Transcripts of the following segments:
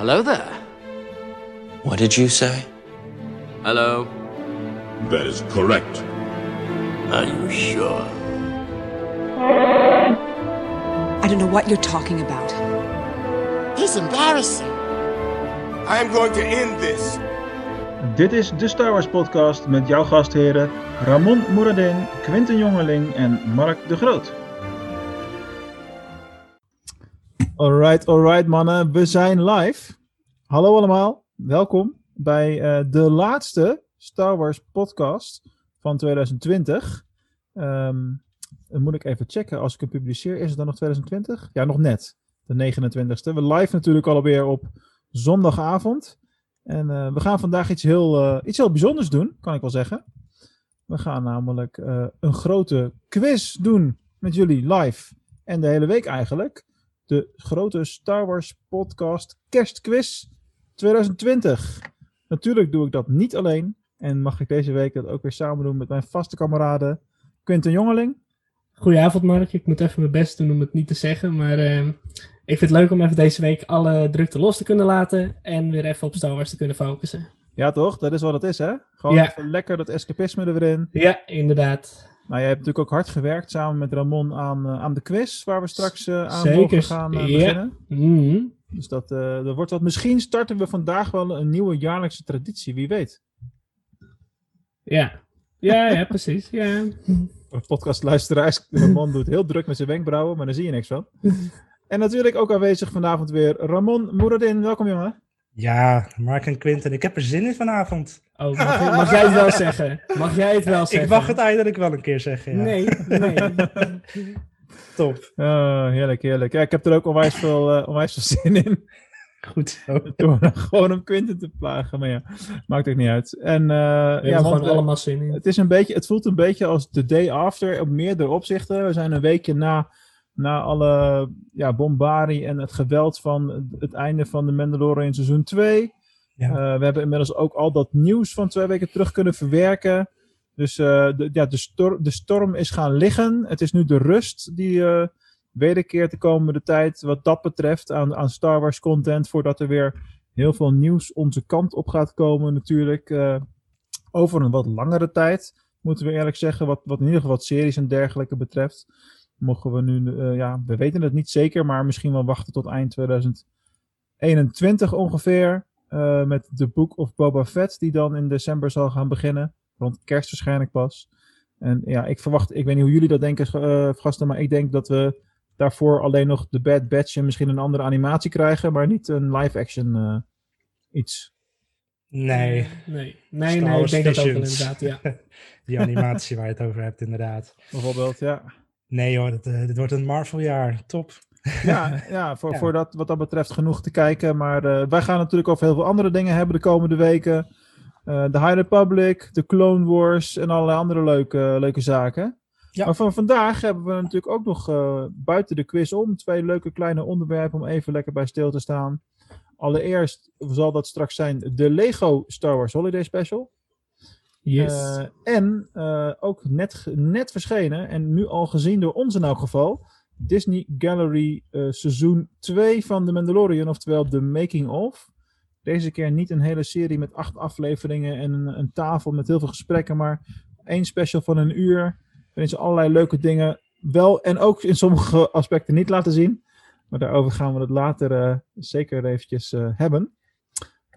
Hello there. What did you say? Hello. That is correct. Are you sure? I don't know what you're talking about. It's embarrassing. I am going to end this. Dit is de Star Wars podcast met jouw gastheren Ramon Moeradin, Quinten Jongeling en Mark de Groot. Alright, alright mannen, we zijn live. Hallo allemaal, welkom bij eh, de laatste Star Wars podcast van 2020. Ehm, dan moet ik even checken, als ik hem publiceer, is het dan nog 2020? Ja, nog net, de 29ste. We live natuurlijk alweer op zondagavond. En eh, we gaan vandaag iets heel, eh, iets heel bijzonders doen, kan ik wel zeggen. We gaan namelijk een grote quiz doen met jullie live. En de hele week eigenlijk. De grote Star Wars podcast kerstquiz 2020. Natuurlijk doe ik dat niet alleen. En mag ik deze week dat ook weer samen doen met mijn vaste kameraden Quinten Jongeling. Goedenavond Mark, ik moet even mijn best doen om het niet te zeggen, maar eh, ik vind het leuk om even deze week alle drukte los te kunnen laten en weer even op Star Wars te kunnen focussen. Ja toch, dat is wat het is hè? Gewoon Ja. even lekker dat escapisme er weer in. Ja, inderdaad. Nou, jij hebt natuurlijk ook hard gewerkt samen met Ramon aan, eh, aan de quiz, waar we straks eh, aan Zeker. mogen gaan eh, Ja. beginnen. Mhm. Dus dat, eh, dat wordt wat. Misschien starten we vandaag wel een nieuwe jaarlijkse traditie, wie weet. Ja. Ja, ja, precies. Ja. Podcastluisteraars, Ramon doet heel druk met zijn wenkbrauwen, maar daar zie je niks van. En natuurlijk ook aanwezig vanavond weer Ramon Moeradin. Welkom jongen. Ja, Mark en Quinten, ik heb er zin in vanavond. Oh, mag, mag jij het wel zeggen? Mag jij het wel zeggen? Ik mag het eindelijk wel een keer zeggen. Ja. Nee, nee. Top. Ah, heerlijk, heerlijk. Ja, ik heb er ook onwijs veel, eh, onwijs veel zin in. Goed zo. Door gewoon om Quinten te plagen. Maar ja, maakt ook niet uit. En, eh, We ja, gewoon allemaal zin in. Het, is een beetje, het voelt een beetje als de day after op meerdere opzichten. We zijn een weekje na, na alle ja, bombarie en het geweld van het einde van de Mandalorian seizoen 2. Eh, we hebben inmiddels ook al dat nieuws van twee weken terug kunnen verwerken. Dus eh, de, ja, de, de storm is gaan liggen. Het is nu de rust die eh wederkeert de komende tijd wat dat betreft aan, aan Star Wars content. Voordat er weer heel veel nieuws onze kant op gaat komen natuurlijk. over een wat langere tijd, moeten we eerlijk zeggen. Wat, wat in ieder geval wat series en dergelijke betreft. Mogen we nu, ja, we weten het niet zeker, maar misschien wel wachten tot eind 2021 ongeveer. Eh, met The Book of Boba Fett, die dan in december zal gaan beginnen. Rond kerst waarschijnlijk pas. En ja, ik verwacht, ik weet niet hoe jullie dat denken, eh, gasten, maar ik denk dat we daarvoor alleen nog de Bad Batch en misschien een andere animatie krijgen, maar niet een live-action eh, iets. Nee, Nee, nee, Star nee, ik denk dat ook wel inderdaad, ja. die animatie waar je het over hebt, inderdaad. Bijvoorbeeld, ja. Nee hoor, dit, eh, dit wordt een Marvel-jaar. Top. Ja, ja, voor, Ja. voor dat, wat dat betreft genoeg te kijken. Maar eh, wij gaan natuurlijk over heel veel andere dingen hebben de komende weken. Eh, De High Republic, de Clone Wars en allerlei andere leuke, leuke zaken. Ja. Maar van vandaag hebben we natuurlijk ook nog eh, buiten de quiz om twee leuke kleine onderwerpen om even lekker bij stil te staan. Allereerst zal dat straks zijn de Lego Star Wars Holiday Special. Yes. En ook net, net verschenen, en nu al gezien door ons in elk geval, Disney Gallery eh, seizoen 2 van The Mandalorian, oftewel The Making of. Deze keer niet een hele serie met acht afleveringen en een, een tafel met heel veel gesprekken, maar één special van een uur. Waarin ze allerlei leuke dingen wel en ook in sommige aspecten niet laten zien. Maar daarover gaan we het later eh, zeker eventjes eh, hebben.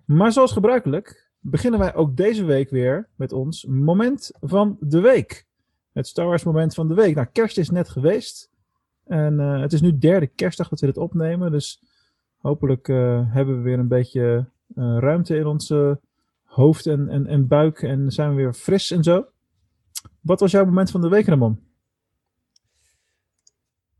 Maar zoals gebruikelijk beginnen wij ook deze week weer met ons moment van de week. Het Star Wars moment van de week. Nou, kerst is net geweest. En eh, het is nu derde kerstdag dat we dit opnemen. Dus hopelijk eh, hebben we weer een beetje eh, ruimte in onze hoofd en, en, en buik. En zijn we weer fris en zo. Wat was jouw moment van de week, Ramon?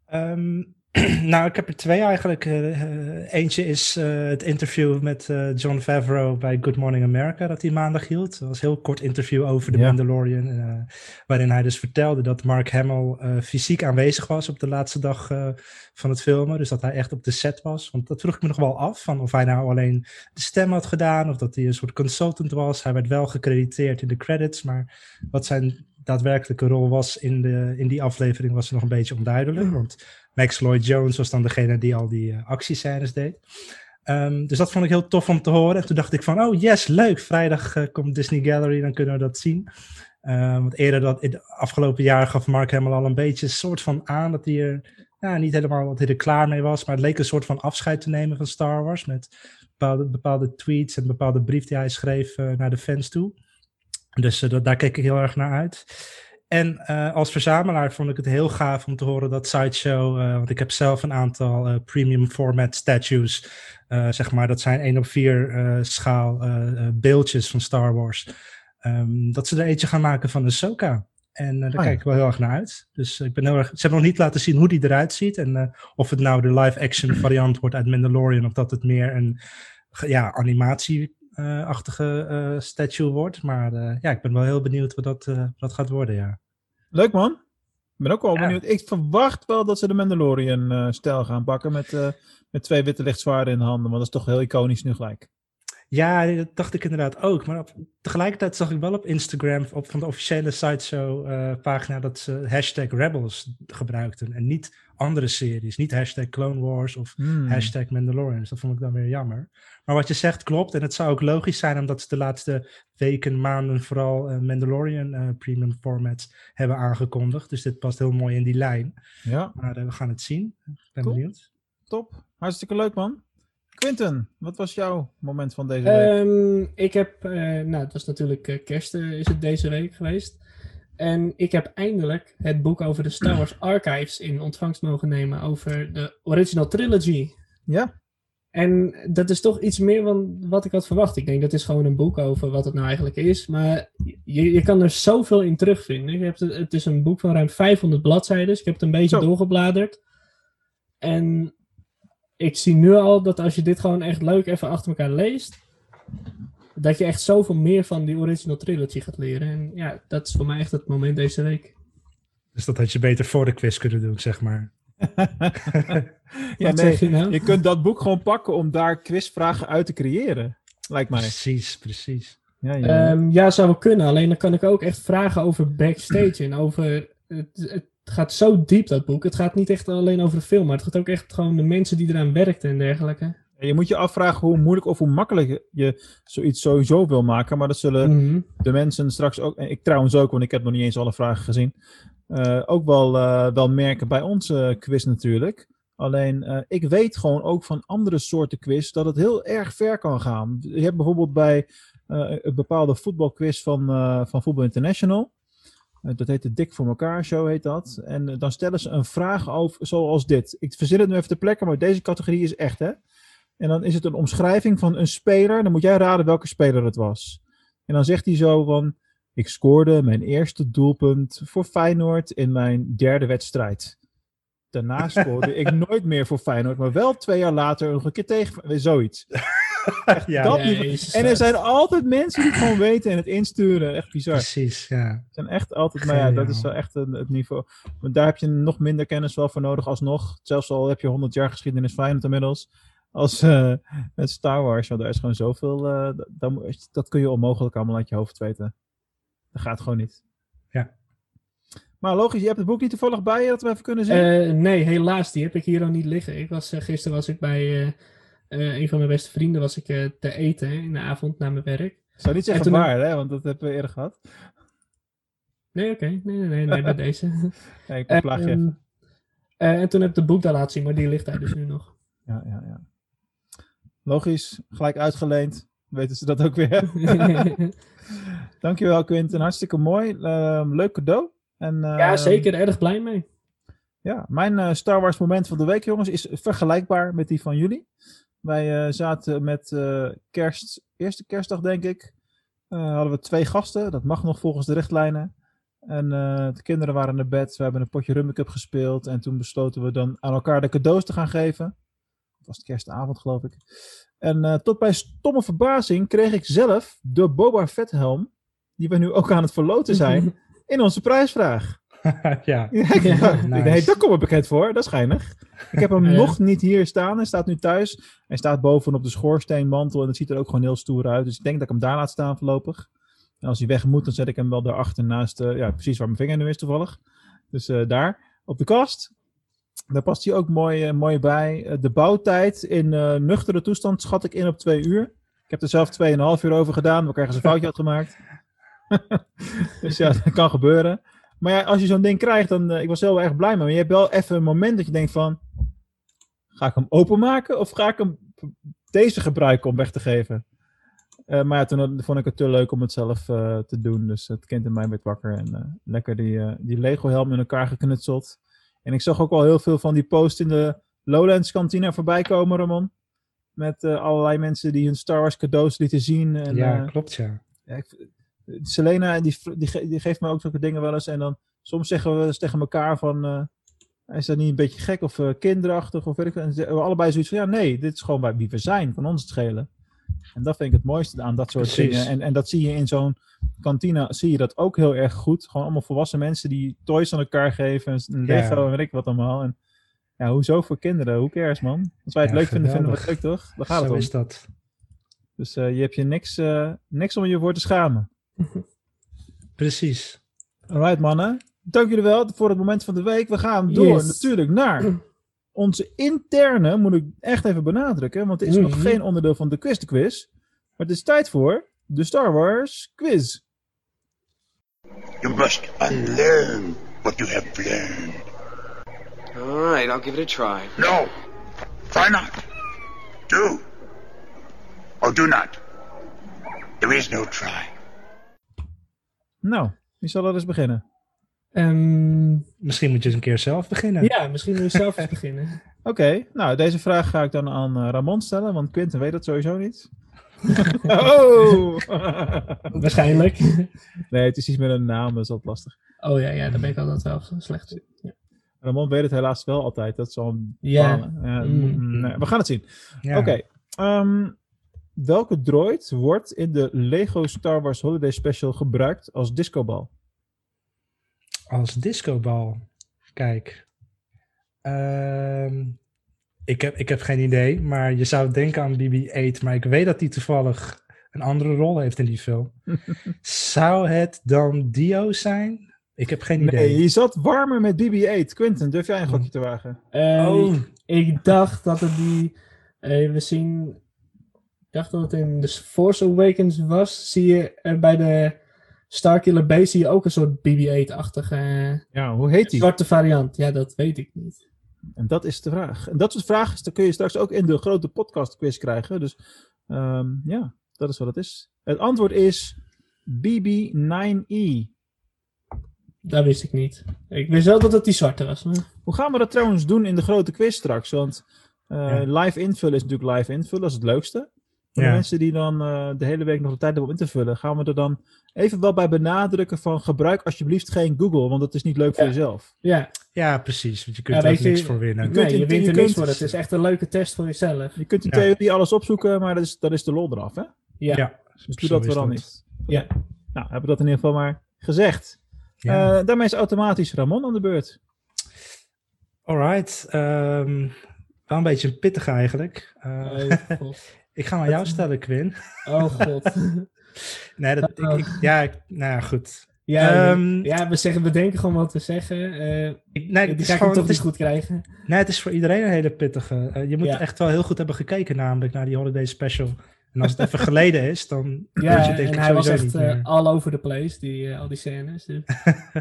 Ehm, nou, ik heb er twee eigenlijk. Eh, eh, eentje is eh, het interview met John Favreau bij Good Morning America dat hij maandag hield. Dat was een heel kort interview over de Ja. Mandalorian. waarin hij dus vertelde dat Mark Hamill fysiek aanwezig was op de laatste dag van het filmen. Dus dat hij echt op de set was. Want dat vroeg ik me nog wel af. Van of hij nou alleen de stem had gedaan of dat hij een soort consultant was. Hij werd wel gecrediteerd in de credits. Maar wat zijn daadwerkelijke rol was in, de, in die aflevering was nog een beetje onduidelijk. Want Max Lloyd Jones was dan degene die al die eh, actiescènes deed. Ehm, dus dat vond ik heel tof om te horen. En toen dacht ik van, oh yes, leuk. Vrijdag eh, komt Disney Gallery, dan kunnen we dat zien. Ehm, want eerder dat, in afgelopen jaar gaf Mark helemaal al een beetje een soort van aan dat hij er ja, niet helemaal dat hij er klaar mee was. Maar het leek een soort van afscheid te nemen van Star Wars. Met bepaalde, bepaalde tweets en bepaalde brief die hij schreef eh, naar de fans toe. Dus daar keek ik heel erg naar uit. En eh, als verzamelaar vond ik het heel gaaf om te horen dat Sideshow, uh, want ik heb zelf een aantal uh, premium format statues, zeg maar, dat zijn 1 op 4 schaal beeldjes van Star Wars. Um, dat ze er eentje gaan maken van Ahsoka. En daar Oh, ja. kijk ik wel heel erg naar uit. Dus ik ben heel erg. Ze hebben nog niet laten zien hoe die eruit ziet. En of het nou de live-action variant wordt uit Mandalorian. Of dat het meer een ja, animatie-achtige eh, statue wordt. Maar eh, ja, ik ben wel heel benieuwd wat dat, eh, wat gaat worden. Ja. Leuk man. Ik ben ook wel Ja. benieuwd. Ik verwacht wel dat ze de Mandalorian-stijl gaan pakken met, eh, met twee witte lichtzwaarden in de handen. Want dat is toch heel iconisch nu gelijk. Ja, dat dacht ik inderdaad ook. Maar op- tegelijkertijd zag ik wel op Instagram, op, van de officiële Sideshow-pagina, dat ze hashtag Rebels gebruikten. En niet andere series. Niet hashtag Clone Wars of Hmm. hashtag Mandalorian. Dus dat vond ik dan weer jammer. Maar wat je zegt klopt. En het zou ook logisch zijn omdat ze de laatste weken, maanden vooral eh, Mandalorian eh, premium formats hebben aangekondigd. Dus dit past heel mooi in die lijn. Ja, Maar eh, we gaan het zien. Ik ben benieuwd. top. Hartstikke leuk man. Quinten, wat was jouw moment van deze week? Ehm, ik heb, eh, nou, het was natuurlijk eh, kerst, eh, is het deze week geweest. En ik heb eindelijk het boek over de Star Wars Archives in ontvangst mogen nemen over de original trilogy. Ja, En dat is toch iets meer dan wat ik had verwacht. Ik denk dat is gewoon een boek over wat het nou eigenlijk is. Maar je, je kan er zoveel in terugvinden. Je hebt het, het is een boek van ruim 500 bladzijden. Ik heb het een beetje Zo. doorgebladerd. En ik zie nu al dat als je dit gewoon echt leuk even achter elkaar leest. Dat je echt zoveel meer van die original trilogy gaat leren. En ja, dat is voor mij echt het moment deze week. Dus dat had je beter voor de quiz kunnen doen, zeg maar. ja nee, zeg je nou? je kunt dat boek gewoon pakken om daar quizvragen uit te creëren. Lijkt mij. Precies, precies. Ja, ja. Ehm, ja, zou wel kunnen. Alleen dan kan ik ook echt vragen over backstage en over. Het, het gaat zo diep, dat boek. Het gaat niet echt alleen over de film, maar het gaat ook echt gewoon de mensen die eraan werkten en dergelijke. En je moet je afvragen hoe moeilijk of hoe makkelijk je zoiets sowieso wil maken. Maar dat zullen Mhm. de mensen straks ook, en ik trouwens ook, want ik heb nog niet eens alle vragen gezien, eh, ook wel, eh, wel merken bij onze quiz natuurlijk. Alleen, eh, ik weet gewoon ook van andere soorten quiz dat het heel erg ver kan gaan. Je hebt bijvoorbeeld bij eh, een bepaalde voetbalquiz van, eh, van Voetbal International. Eh, dat heet de Dik voor elkaar show, heet dat. En eh, dan stellen ze een vraag over, zoals dit. Ik verzin het nu even ter plekke, maar deze categorie is echt, hè? En dan is het een omschrijving van een speler. Dan moet jij raden welke speler het was. En dan zegt hij zo van... Ik scoorde mijn eerste doelpunt voor Feyenoord in mijn derde wedstrijd. Daarna scoorde ik nooit meer voor Feyenoord, maar wel twee jaar later nog een keer tegen. Zoiets. ja, dat Ja, niveau- Jezus, En er zijn altijd mensen die het gewoon weten en het insturen. Echt bizar. precies. Ja. Er zijn echt altijd, maar ja, dat is wel echt een, het niveau. Maar daar heb je nog minder kennis wel voor nodig alsnog. Zelfs al heb je 100 jaar geschiedenis Feyenoord inmiddels. Als eh, met Star Wars, want er is gewoon zoveel. eh, dat- dat, kun je onmogelijk allemaal uit je hoofd weten. Dat gaat gewoon niet. Ja. Maar logisch, je hebt het boek niet toevallig bij je dat we even kunnen zien. Eh, nee, helaas, die heb ik hier al niet liggen. Ik was, gisteren was ik bij eh, eh, een van mijn beste vrienden was ik, eh, te eten in de avond na mijn werk. Ik zou niet zeggen waar, hè, want dat hebben we eerder gehad. Nee, oké. Nee, nee, nee, nee, bij deze. Ja, ik plaag je Ehm, even. eh, en toen heb ik het boek daar laten zien, maar die ligt daar dus nu nog. Ja, ja, ja. Logisch, gelijk uitgeleend. Weten ze dat ook weer. Dankjewel, Quinten. Hartstikke mooi. Ehm, leuk cadeau. En, ja, ehm, zeker. Erg blij mee. Ja, mijn Star Wars moment van de week, jongens, is vergelijkbaar met die van jullie. Wij eh, zaten met eh, kerst, eerste kerstdag denk ik, eh, hadden we twee gasten. Dat mag nog volgens de richtlijnen. En de kinderen waren naar bed. We hebben een potje Rummikub gespeeld. En toen besloten we dan aan elkaar de cadeaus te gaan geven. Het was kerstavond, geloof ik. En tot bij stomme verbazing kreeg ik zelf de Boba Fett helm, die we nu ook aan het verloten zijn, in onze prijsvraag. ja. Ja, ik, Ja, ik nice. hey, dat komt me bekend voor, dat is geinig. Ik heb hem Ja. nog niet hier staan, hij staat nu thuis. Hij staat bovenop de schoorsteenmantel en het ziet er ook gewoon heel stoer uit. Dus ik denk dat ik hem daar laat staan voorlopig. En als hij weg moet, dan zet ik hem wel daarachter naast, eh, ja, precies waar mijn vinger nu is toevallig. Dus eh, daar, op de kast. Daar past hij ook mooi, eh, mooi bij. De bouwtijd in eh, nuchtere toestand schat ik in op twee uur. Ik heb er zelf 2,5 uur over gedaan, waar ik ergens een foutje had gemaakt. dus ja, dat kan gebeuren. Maar ja, als je zo'n ding krijgt, dan... eh, ik was heel erg blij mee. Maar je hebt wel even een moment dat je denkt van... Ga ik hem openmaken of ga ik hem deze gebruiken om weg te geven? Eh, maar ja, toen vond ik het te leuk om het zelf eh, te doen. Dus het kind in mij werd wakker en lekker die, die Lego helm in elkaar geknutseld. En ik zag ook al heel veel van die posts in de Lowlands kantine voorbij komen, Ramon. Met allerlei mensen die hun Star Wars cadeaus lieten zien. En, ja, klopt ja. ja, ik- Selena, die, die, ge- die geeft me ook zulke dingen wel eens. En dan soms zeggen we eens tegen elkaar van... eh, is dat niet een beetje gek of eh, kinderachtig? Of weet ik, en hebben allebei zoiets van... Ja, nee, dit is gewoon bij wie we zijn. Van ons het schelen. En dat vind ik het mooiste aan dat soort Precies. dingen. En, en dat zie je in zo'n kantine, zie je dat ook heel erg goed. Gewoon allemaal volwassen mensen die toys aan elkaar geven. En Lego Ja. en weet ik wat allemaal. En ja, hoezo voor kinderen? Hoe cares, man? Als wij het Ja, leuk vinden, vinden we het leuk, toch? Daar gaat het Zo om. is dat. Dus eh, je hebt je niks, niks om je voor te schamen. Precies. Alright mannen, dank jullie wel voor het moment van de week. We gaan door Yes. natuurlijk naar onze interne, moet ik echt even benadrukken, want het is nog Mhm. geen onderdeel van de quiz de quiz. Maar het is tijd voor de Star Wars quiz. You must unlearn what you have learned. All right, I'll give it a try. No, try not. Do. Or do not. There is no try. Nou, wie zal er eens beginnen? Ehm, Misschien moet je eens een keer zelf beginnen. ja, misschien moet je zelf eens beginnen. Oké, nou deze vraag ga ik dan aan eh, Ramon stellen, want Quinten weet dat sowieso niet. oh! Waarschijnlijk. nee, het is iets met een naam, dat is altijd lastig. Oh ja, ja, daar ben ik altijd wel slecht. Ja. Ramon weet het helaas wel altijd, dat is al een Ja. Mm. mm, nee, we gaan het zien. Ja. Oké. ehm, welke droid wordt in de Lego Star Wars Holiday Special gebruikt als discobal? Als discobal. Kijk. Ehm, ik, heb, ik heb geen idee, maar je zou denken aan BB-8, maar ik weet dat hij toevallig een andere rol heeft in die film. zou het dan Dio zijn? Ik heb geen idee. Nee, je zat warmer met BB-8. Quinten, durf jij een gokje te wagen? Eh, Oh, Ik dacht dat het die. eh, we zien. Ik dacht dat het in The Force Awakens was. Zie je eh, bij de Starkiller Base zie je ook een soort BB-8-achtige eh, Ja, hoe heet die? zwarte variant. Ja, dat weet ik niet. En dat is de vraag. En dat soort vragen dat kun je straks ook in de grote podcast quiz krijgen. Dus ehm, ja, dat is wat het is. Het antwoord is BB-9E. Dat wist ik niet. Ik wist wel dat het die zwarte was. Maar... Hoe gaan we dat trouwens doen in de grote quiz straks? Want eh, Ja. live invullen is natuurlijk live invullen, dat is het leukste. Voor Ja. de mensen die dan eh, de hele week nog de tijd hebben om in te vullen, gaan we er dan even wel bij benadrukken van gebruik alsjeblieft geen Google, want dat is niet leuk voor jezelf. Ja, ja, precies. Want je kunt Ja, er je- niks voor winnen. kunt nee, je wint je er niks kunt- voor. Het is echt een leuke test voor jezelf. Je kunt in Ja. theorie alles opzoeken, maar dat is, dat is de lol eraf, hè? Ja. Ja, Dus doe dat is vooral niet. Ja. Nou, hebben we dat in ieder geval maar gezegd. Ja. Eh, daarmee is automatisch Ramon aan de beurt. Alright. ehm, wel een beetje een pittige eigenlijk. Eh, Oh. ik ga aan jou stellen, Quinn. Oh god. Nee, dat, ik, ik- ja, ik- nou ja, goed. Ja, Ehm, ja we, zeggen, we denken gewoon wat te zeggen. Ik, nee, die ga ik toch niet goed krijgen. nee, het is voor iedereen een hele pittige. Eh, je moet Ja. echt wel heel goed hebben gekeken namelijk naar die holiday special. En als het even geleden is, dan weet Ja, je denk en ik hij was echt eh, all over the place, die, al die scènes. Dus.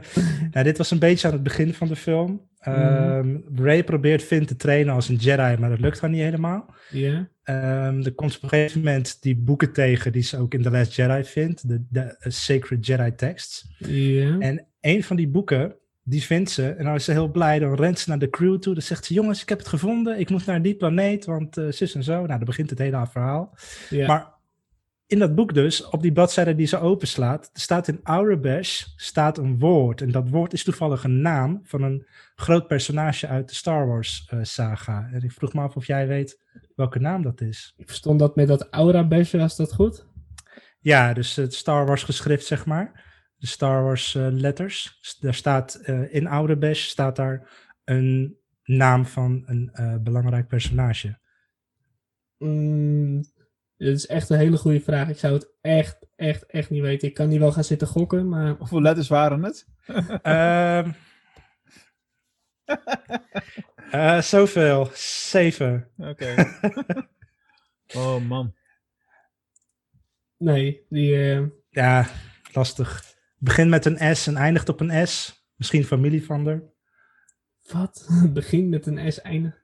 nou, dit was een beetje aan het begin van de film. Ehm, Ray probeert Finn te trainen als een Jedi, maar dat lukt gewoon niet helemaal. Ja. Ehm, er komt op een gegeven moment die boeken tegen die ze ook in The Last Jedi vindt. De, de eh, Sacred Jedi Texts. Ja. En een van die boeken, die vindt ze. En dan is ze heel blij. Dan rent ze naar de crew toe. Dan zegt ze, jongens, ik heb het gevonden. Ik moet naar die planeet, want eh zus en zo. Nou, dan begint het hele verhaal. ja. Maar in dat boek dus, op die bladzijde die ze openslaat, er staat in Aurebesh staat een woord. En dat woord is toevallig een naam van een groot personage uit de Star Wars eh, saga. En ik vroeg me af of jij weet welke naam dat is. Ik verstond dat met dat aura badge, was dat goed? Ja, dus het Star Wars geschrift, zeg maar. De Star Wars eh, letters. Daar staat eh, in Aurebesh staat daar een naam van een belangrijk personage. Mm, dit is echt een hele goede vraag. Ik zou het echt, echt, echt niet weten. Ik kan niet wel gaan zitten gokken, maar... Hoeveel letters waren het? Ehm Eh, zoveel. Zeven. Oké. oh man. Nee, die... eh, Ja, lastig. Begint met een S en eindigt op een S. Misschien familie van er. wat? Begin met een S, einde.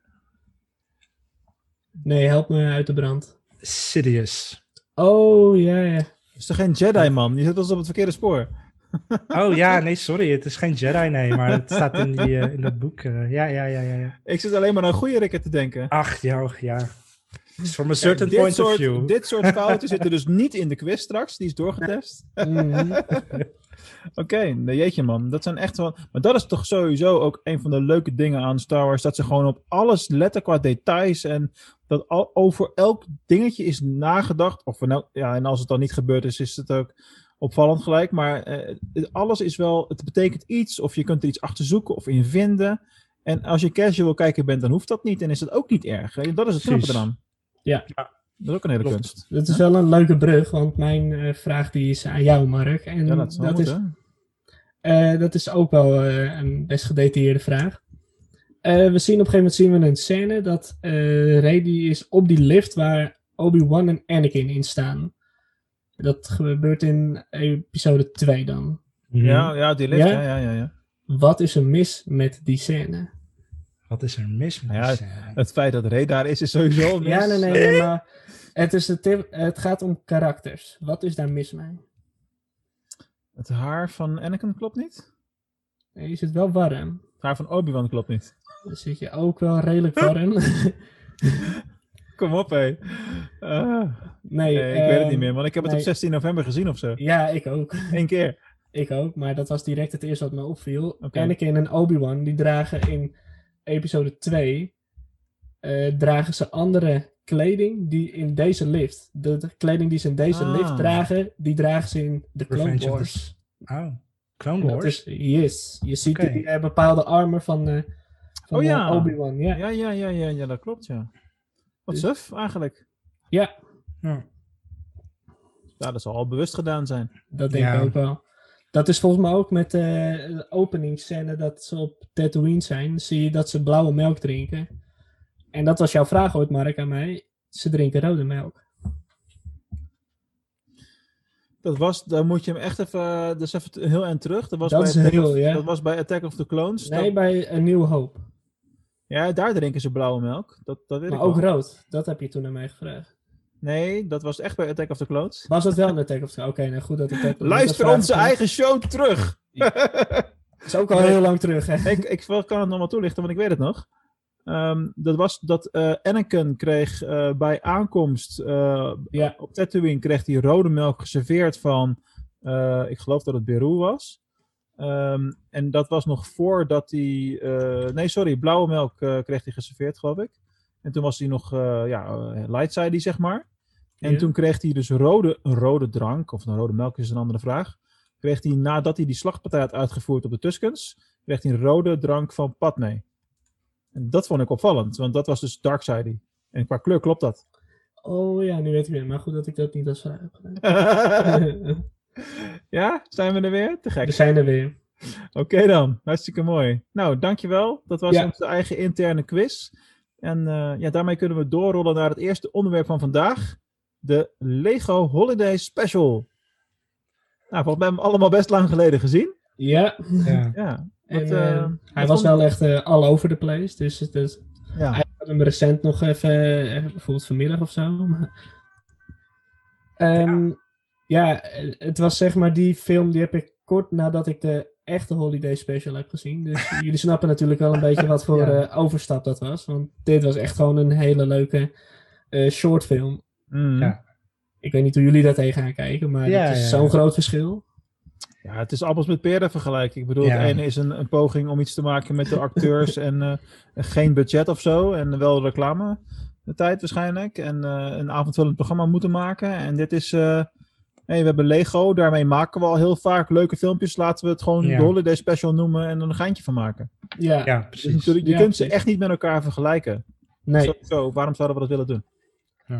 Nee, help me uit de brand. Sidious. Oh, ja, ja. Is toch geen Jedi, man? Je zit ons op het verkeerde spoor. Oh ja, nee, sorry. Het is geen Jedi, nee. Maar het staat in, die, eh, in dat boek. eh, ja, ja, ja, ja, ja. Ik zit alleen maar aan goede rikken te denken. Ach, ja, ja. It's from a certain dit, point soort, of view. dit soort fouten zitten dus niet in de quiz straks. Die is doorgetest. Mhm. Oké, nee, jeetje man. Dat zijn echt wel... Maar dat is toch sowieso ook een van de leuke dingen aan Star Wars. Dat ze gewoon op alles letten qua details. En dat al, over elk dingetje is nagedacht. Of nou, ja, en als het dan niet gebeurd is, is het ook opvallend gelijk. Maar eh, alles is wel... Het betekent iets. Of je kunt er iets achter zoeken of in vinden. En als je casual kijker bent, dan hoeft dat niet. En is dat ook niet erg. hè. Dat is het knappe eraan. Ja. Dat is ook een hele Klopt. kunst. Dat is wel een leuke brug, want mijn eh, vraag die is aan jou, Mark. En Ja, dat, dat, dat is, eh, dat is ook wel eh, een best gedetailleerde vraag. Eh, we zien op een gegeven moment zien we een scène dat eh Rey die is op die lift waar Obi-Wan en Anakin in staan. Dat gebeurt in episode 2 dan. Mhm. Ja, ja, die lift. Ja? Ja, ja, ja. ja. Wat is er mis met die scène? Wat is er mis met Ja? Het feit dat Ray daar is, is sowieso mis. Ja, nee, nee, nee, maar het, is het, het gaat om karakters. Wat is daar mis mee? Het haar van Anakin klopt niet. Je zit wel warm. Het haar van Obi-Wan klopt niet. Dan zit je ook wel redelijk warm. Kom op, hé. Ah, nee, nee, ik weet het niet ehm, meer, want ik heb het nee. op 16 november gezien of zo. Ja, ik ook. Eén keer. Ik ook, maar dat was direct het eerste wat me opviel. Anakin en Obi-Wan, die dragen in episode 2... eh, dragen ze andere kleding die in deze lift. De, de kleding die ze in deze Ah. lift dragen, die dragen ze in de Clone the Wars. Oh, Clone Wars? is, yes. Je ziet Oké. die eh, bepaalde armor van, eh van Oh ja. Obi-Wan. Ja. Ja, ja, ja, ja, ja, dat klopt, ja. Wat Dus- suf, eigenlijk. ja, Ja. Ja, dat zal al bewust gedaan zijn. dat denk Ja. ik ook wel. Dat is volgens mij ook met eh, de openingsscène dat ze op Tatooine zijn. Zie je dat ze blauwe melk drinken. En dat was jouw vraag ooit, Mark, aan mij. Ze drinken rode melk. Dat was, daar moet je hem echt even, is even heel eind terug. Dat was, Dat bij is Attack heel, of, ja. dat was bij Attack of the Clones. Nee, Dat- bij Een Nieuwe Hoop. ja, daar drinken ze blauwe melk. Dat, dat weet Maar ik ook wel. rood. Dat heb je toen aan mij gevraagd. Nee, dat was echt bij Attack of the Clones. Was dat wel een Attack of the... Oké, nou goed dat ik dat... Luister dat onze eigen show terug. Dat is ook al heel lang terug, hè? ik, ik kan het nog wel toelichten, want ik weet het nog. Ehm, dat was dat eh Anakin kreeg eh, bij aankomst eh, Ja. op Tatooine kreeg hij rode melk geserveerd van, ik geloof dat het Beru was. Ehm, en dat was nog voordat hij, nee sorry, blauwe melk kreeg hij geserveerd geloof ik. En toen was hij nog, eh ja, eh, light side zeg maar. En toen kreeg hij dus rode, een rode drank, of een rode melk is een andere vraag. Kreeg hij nadat hij die slagpartij had uitgevoerd op de Tuscans, kreeg hij een rode drank van Padme. En dat vond ik opvallend, want dat was dus Darkseid. En qua kleur klopt dat. Oh ja, nu weet ik weer. Maar goed dat ik dat niet als vraag heb gedaan. ja, zijn we er weer? Te gek. We zijn er weer. Oké dan, hartstikke mooi. Nou, dankjewel. Dat was Ja. onze eigen interne quiz. En eh, ja, daarmee kunnen we doorrollen naar het eerste onderwerp van vandaag. De Lego Holiday Special. Nou, volgens mij hebben we hem allemaal best lang geleden gezien. Ja, Ja. Ja, en, Wat, eh, eh, hij was wel echt eh, all over the place. Dus het is, ja. hij had hem recent nog even, bijvoorbeeld vanmiddag of zo. maar- Ehm, ja. eh, het was zeg maar die film die heb ik kort nadat ik de echte Holiday Special heb gezien. Dus jullie snappen natuurlijk wel een beetje wat voor Ja. eh, overstap dat was. Want dit was echt gewoon een hele leuke eh shortfilm. Mm. Ja. Ik weet niet hoe jullie daar tegenaan kijken, maar Ja, het is ja, zo'n ja. groot verschil. Ja, het is appels met peren vergelijken. Ik bedoel, Ja. het ene is een, een poging om iets te maken met de acteurs en eh, geen budget of zo. En wel reclame de tijd waarschijnlijk. En eh, een avondvullend programma moeten maken. En dit is, eh, hey, we hebben Lego, daarmee maken we al heel vaak leuke filmpjes. Laten we het gewoon Ja. de Holiday Special noemen en er een geintje van maken. Ja, ja, Dus precies. natuurlijk, je Ja, kunt ze echt niet met elkaar vergelijken. nee. Sowieso, waarom zouden we dat willen doen?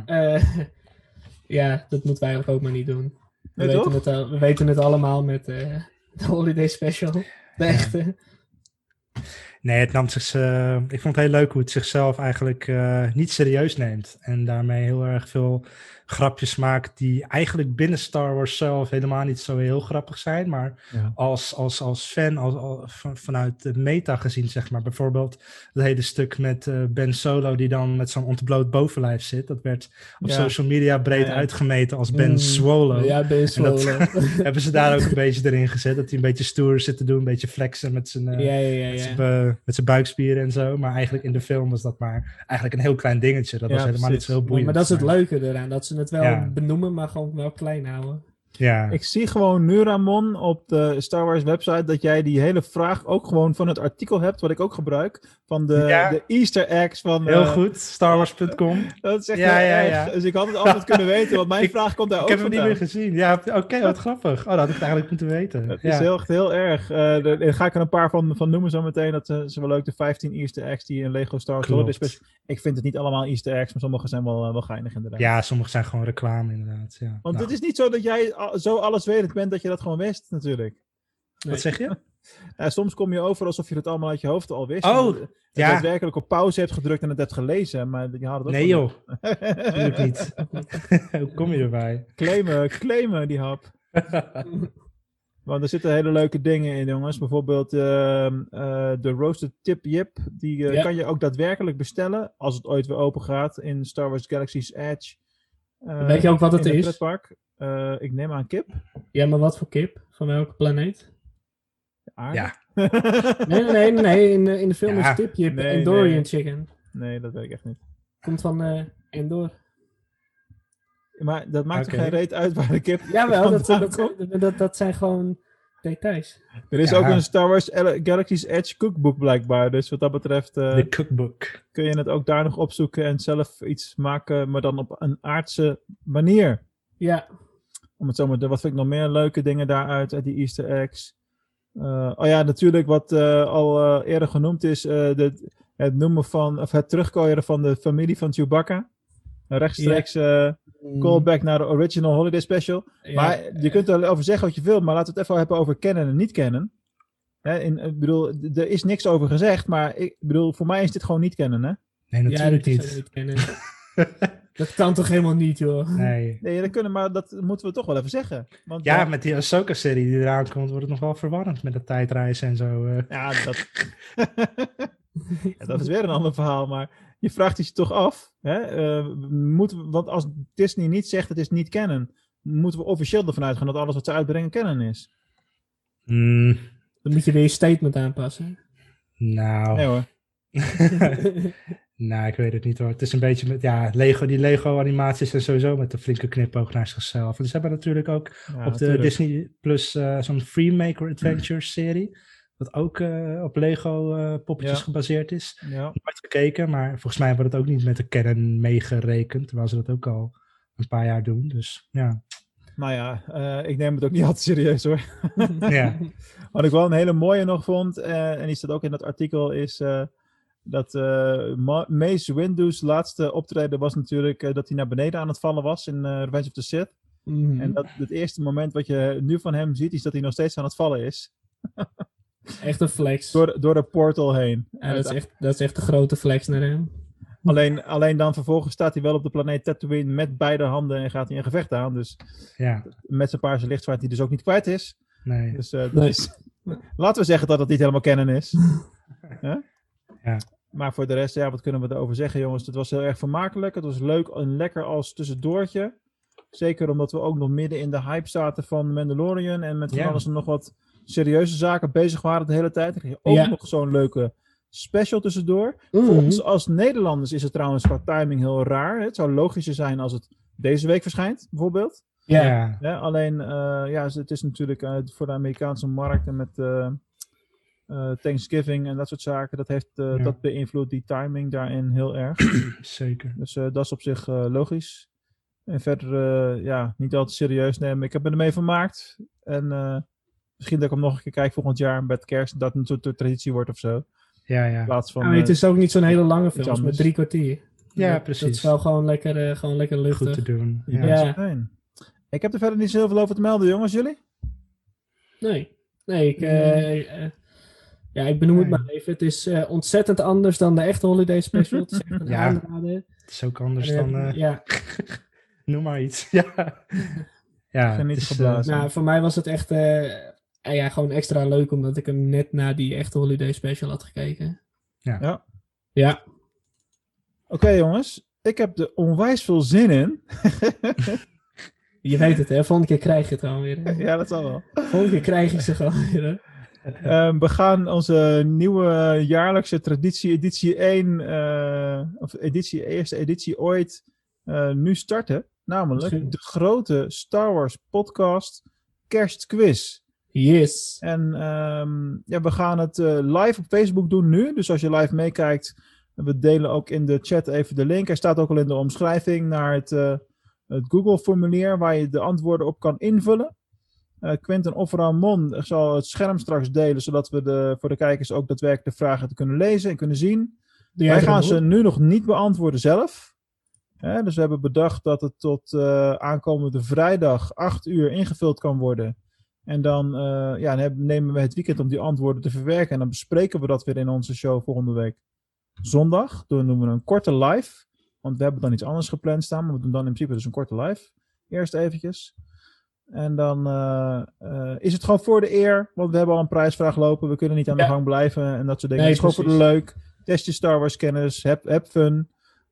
Eh, ja, dat moeten wij ook maar niet doen. We, Nee, weten, het, al- we weten het allemaal met eh, de Holiday Special. De echte. Nee, het nam zich, eh, ik vond het heel leuk hoe het zichzelf eigenlijk eh, niet serieus neemt. En daarmee heel erg veel grapjes maakt die eigenlijk binnen Star Wars zelf helemaal niet zo heel grappig zijn. Maar Ja. als, als, als fan, als, als- van- vanuit de meta gezien, zeg maar. Bijvoorbeeld het hele stuk met eh, Ben Solo die dan met zo'n ontbloot bovenlijf zit. Dat werd op Ja. social media breed Ja, uitgemeten als Ben Mm, Swallow. Ja, Ben Swallow. Hebben ze daar ook een beetje erin gezet. Dat hij een beetje stoer zit te doen, een beetje flexen met zijn... eh, met, zijn, bu- met zijn buikspieren en zo. Maar eigenlijk in de film was dat maar eigenlijk een heel klein dingetje. Dat was helemaal precies. niet zo heel boeiend. maar dat is het leuke eraan, dat ze het wel Ja. benoemen, maar gewoon wel klein houden. Ja, Ik zie gewoon nu, Ramon, op de Star Wars website dat jij die hele vraag ook gewoon van het artikel hebt, wat ik ook gebruik, van de, Ja. de Easter eggs van... heel eh, goed. StarWars.com. Dat is echt Ja, heel ja, erg. ja. Dus ik had het altijd kunnen weten, want mijn Ik- vraag komt daar Ik ook heb hem niet meer gezien. Ja, oké, wat grappig. Oh, dat had ik eigenlijk moeten weten. Het ja. is heel, heel erg. Eh, er, daar ga ik er een paar van, van noemen zo meteen. Dat eh, zijn wel leuk. De 15 Easter eggs die in Lego Star Wars Special- Ik vind het niet allemaal Easter eggs, maar sommige zijn wel, eh, wel geinig inderdaad. ja, sommige zijn gewoon reclame inderdaad. Ja. Want Nou, het is niet zo dat jij zo alleswetend bent dat je dat gewoon wist, natuurlijk. Wat zeg je? Ja, soms kom je over alsof je het allemaal uit je hoofd al wist. Oh, En je ja. daadwerkelijk op pauze hebt gedrukt en het hebt gelezen. Maar je had het ook Nee joh, natuurlijk niet. Hoe kom je erbij? Claimen, claimen die hap. Want er zitten hele leuke dingen in, jongens. Bijvoorbeeld ehm, eh, de Roasted Tip Yip. Die eh, Ja. kan je ook daadwerkelijk bestellen. Als het ooit weer open gaat in Star Wars Galaxy's Edge. Eh, Weet je ook wat het is? Eh, ik neem aan kip. Ja, maar wat voor kip? Van welke planeet? Aarde? Ja. Nee, nee, nee, nee. In, de- in de film Ja, is Tipje nee, Endorian nee. Chicken. nee, dat weet ik echt niet. Komt van eh Endor. Maar dat maakt er geen reet uit waar de kip Jawel, dat, dat, dat, dat, dat zijn gewoon details. Er is Ja. ook een Star Wars Galaxy's Edge cookbook blijkbaar. Dus wat dat betreft eh, De cookbook. kun je het ook daar nog opzoeken en zelf iets maken, maar dan op een aardse manier. Ja, Om het zo maar te Wat vind ik nog meer leuke dingen daaruit, uit die Easter eggs? Eh, oh ja, natuurlijk wat eh, al eh, eerder genoemd is, eh, de, het noemen van, of het terugkooien van de familie van Chewbacca. Een rechtstreeks eh, callback naar de original holiday special. Ja, maar je kunt erover zeggen wat je wil, maar laten we het even hebben over kennen en niet kennen. Hè, in, ik bedoel, er is niks over gezegd, maar ik bedoel, voor mij is dit gewoon niet kennen, hè? Nee, natuurlijk niet kennen. dat kan toch helemaal niet, joh. Nee. Nee, dat kunnen, maar dat moeten we toch wel even zeggen. Want, Ja, eh, met die Ahsoka-serie die eraan komt, wordt het nog wel verwarrend met de tijdreizen en zo. eh. Ja, dat... ja, dat is weer een ander verhaal, maar je vraagt het je toch af. Hè? eh, moet, want als Disney niet zegt het is niet kennen, moeten we officieel ervan uitgaan dat alles wat ze uitbrengen kennen is. Mm, Dan moet je weer je statement aanpassen. nou. Nee hoor. Nou, ik weet het niet hoor. Het is een beetje met, ja, Lego, die Lego-animaties zijn sowieso met een flinke knipoog naar zichzelf. En ze hebben natuurlijk ook Ja, op de. Disney Plus eh, zo'n Freemaker Adventures serie. Wat ook eh, op Lego eh, Ja. gebaseerd is. Ja. Nooit gekeken, maar volgens mij wordt het ook niet met de canon meegerekend. Terwijl ze dat ook al een paar jaar doen. Dus ja. Nou ja, ik neem het ook niet altijd serieus hoor. ja. Wat ik wel een hele mooie nog vond, en die staat ook in dat artikel, is dat Ma- Mace Windu's laatste optreden was natuurlijk eh, dat hij naar beneden aan het vallen was in eh, Revenge of the Sith. Mhm. En dat het eerste moment wat je nu van hem ziet, is dat hij nog steeds aan het vallen is. Echt een flex. Door, door de portal heen. Ja, dat, is echt, dat is echt een grote flex naar hem. alleen, alleen dan vervolgens staat hij wel op de planeet Tatooine met beide handen en gaat hij een gevecht aan. Dus ja, met zijn paarse lichtzwaard die dus ook niet kwijt is. nee. Dus dat Nee. is, laten we zeggen dat het niet helemaal kennen is. Ja. Maar voor de rest, ja, wat kunnen we erover zeggen, jongens? Het was heel erg vermakelijk. Het was leuk en lekker als tussendoortje. Zeker omdat we ook nog midden in de hype zaten van Mandalorian. En met van alles en nog wat serieuze zaken bezig waren de hele tijd. Dan kreeg je ook nog zo'n leuke special tussendoor. Mhm. Voor ons als Nederlanders is het trouwens qua timing heel raar. Het zou logischer zijn als het deze week verschijnt, bijvoorbeeld. Ja, alleen, eh, ja, het is natuurlijk eh, voor de Amerikaanse markt en met eh, eh, Thanksgiving en dat soort zaken, dat, heeft, eh, Ja. dat beïnvloedt die timing daarin heel erg. zeker. dus eh, dat is op zich eh, logisch. En verder, eh, ja, niet altijd serieus nemen. Ik heb me ermee vermaakt. En eh, misschien dat ik hem nog een keer kijk volgend jaar met kerst, dat het een soort traditie wordt of zo. Ja, ja. In plaats van... Ja, maar het is ook niet zo'n hele lange film, met drie kwartier. Ja, Dat- precies. Dat is wel gewoon lekker, eh, gewoon lekker Goed luchtig. te doen. Ja. fijn. Ik heb er verder niet zo heel veel over te melden, jongens. Jullie? Nee, nee ik, eh, Ja, ik benoem het maar even. Het is eh, ontzettend anders dan de echte Holiday Special. Het is echt een Ja. aanrader. Het is ook anders dan... eh, ja, Noem maar iets. Ja, ja Geniet het is, geblazen. nou, voor mij was het echt eh, ja, gewoon extra leuk omdat ik hem net na die echte Holiday Special had gekeken. Ja. Ja. Ja, Oké jongens, ik heb er onwijs veel zin in. je weet het hè. Volgende keer krijg je het gewoon weer. hè. ja, dat zal wel. Volgende keer krijg ik ze gewoon weer. hè. Ehm, we gaan onze nieuwe jaarlijkse traditie, editie 1, eh, of editie, eerste editie ooit, eh, nu starten. Namelijk Misschien- de grote Star Wars podcast kerstquiz. Yes. En ehm, ja, we gaan het eh, live op Facebook doen nu. Dus als je live meekijkt, we delen ook in de chat even de link. Hij staat ook al in de omschrijving naar het, het Google-formulier waar je de antwoorden op kan invullen. Eh Quentin of Ramon zal het scherm straks delen, zodat we de, voor de kijkers ook daadwerkelijk de vragen te kunnen lezen en kunnen zien. Wij gaan ze nu nog niet beantwoorden zelf. Hè, dus we hebben bedacht dat het tot eh, aankomende vrijdag 8 uur ingevuld kan worden. En dan, eh, ja, dan nemen we het weekend om die antwoorden te verwerken. En dan bespreken we dat weer in onze show volgende week zondag. Dan doen we een korte live. Want we hebben dan iets anders gepland staan. Maar we doen dan in principe dus een korte live. Eerst eventjes. En dan eh, eh, is het gewoon voor de eer. Want we hebben al een prijsvraag lopen. We kunnen niet aan de Ja. gang blijven. En dat soort dingen. Nee, het is gewoon voor de leuk. Test je Star Wars kennis. Heb, heb fun.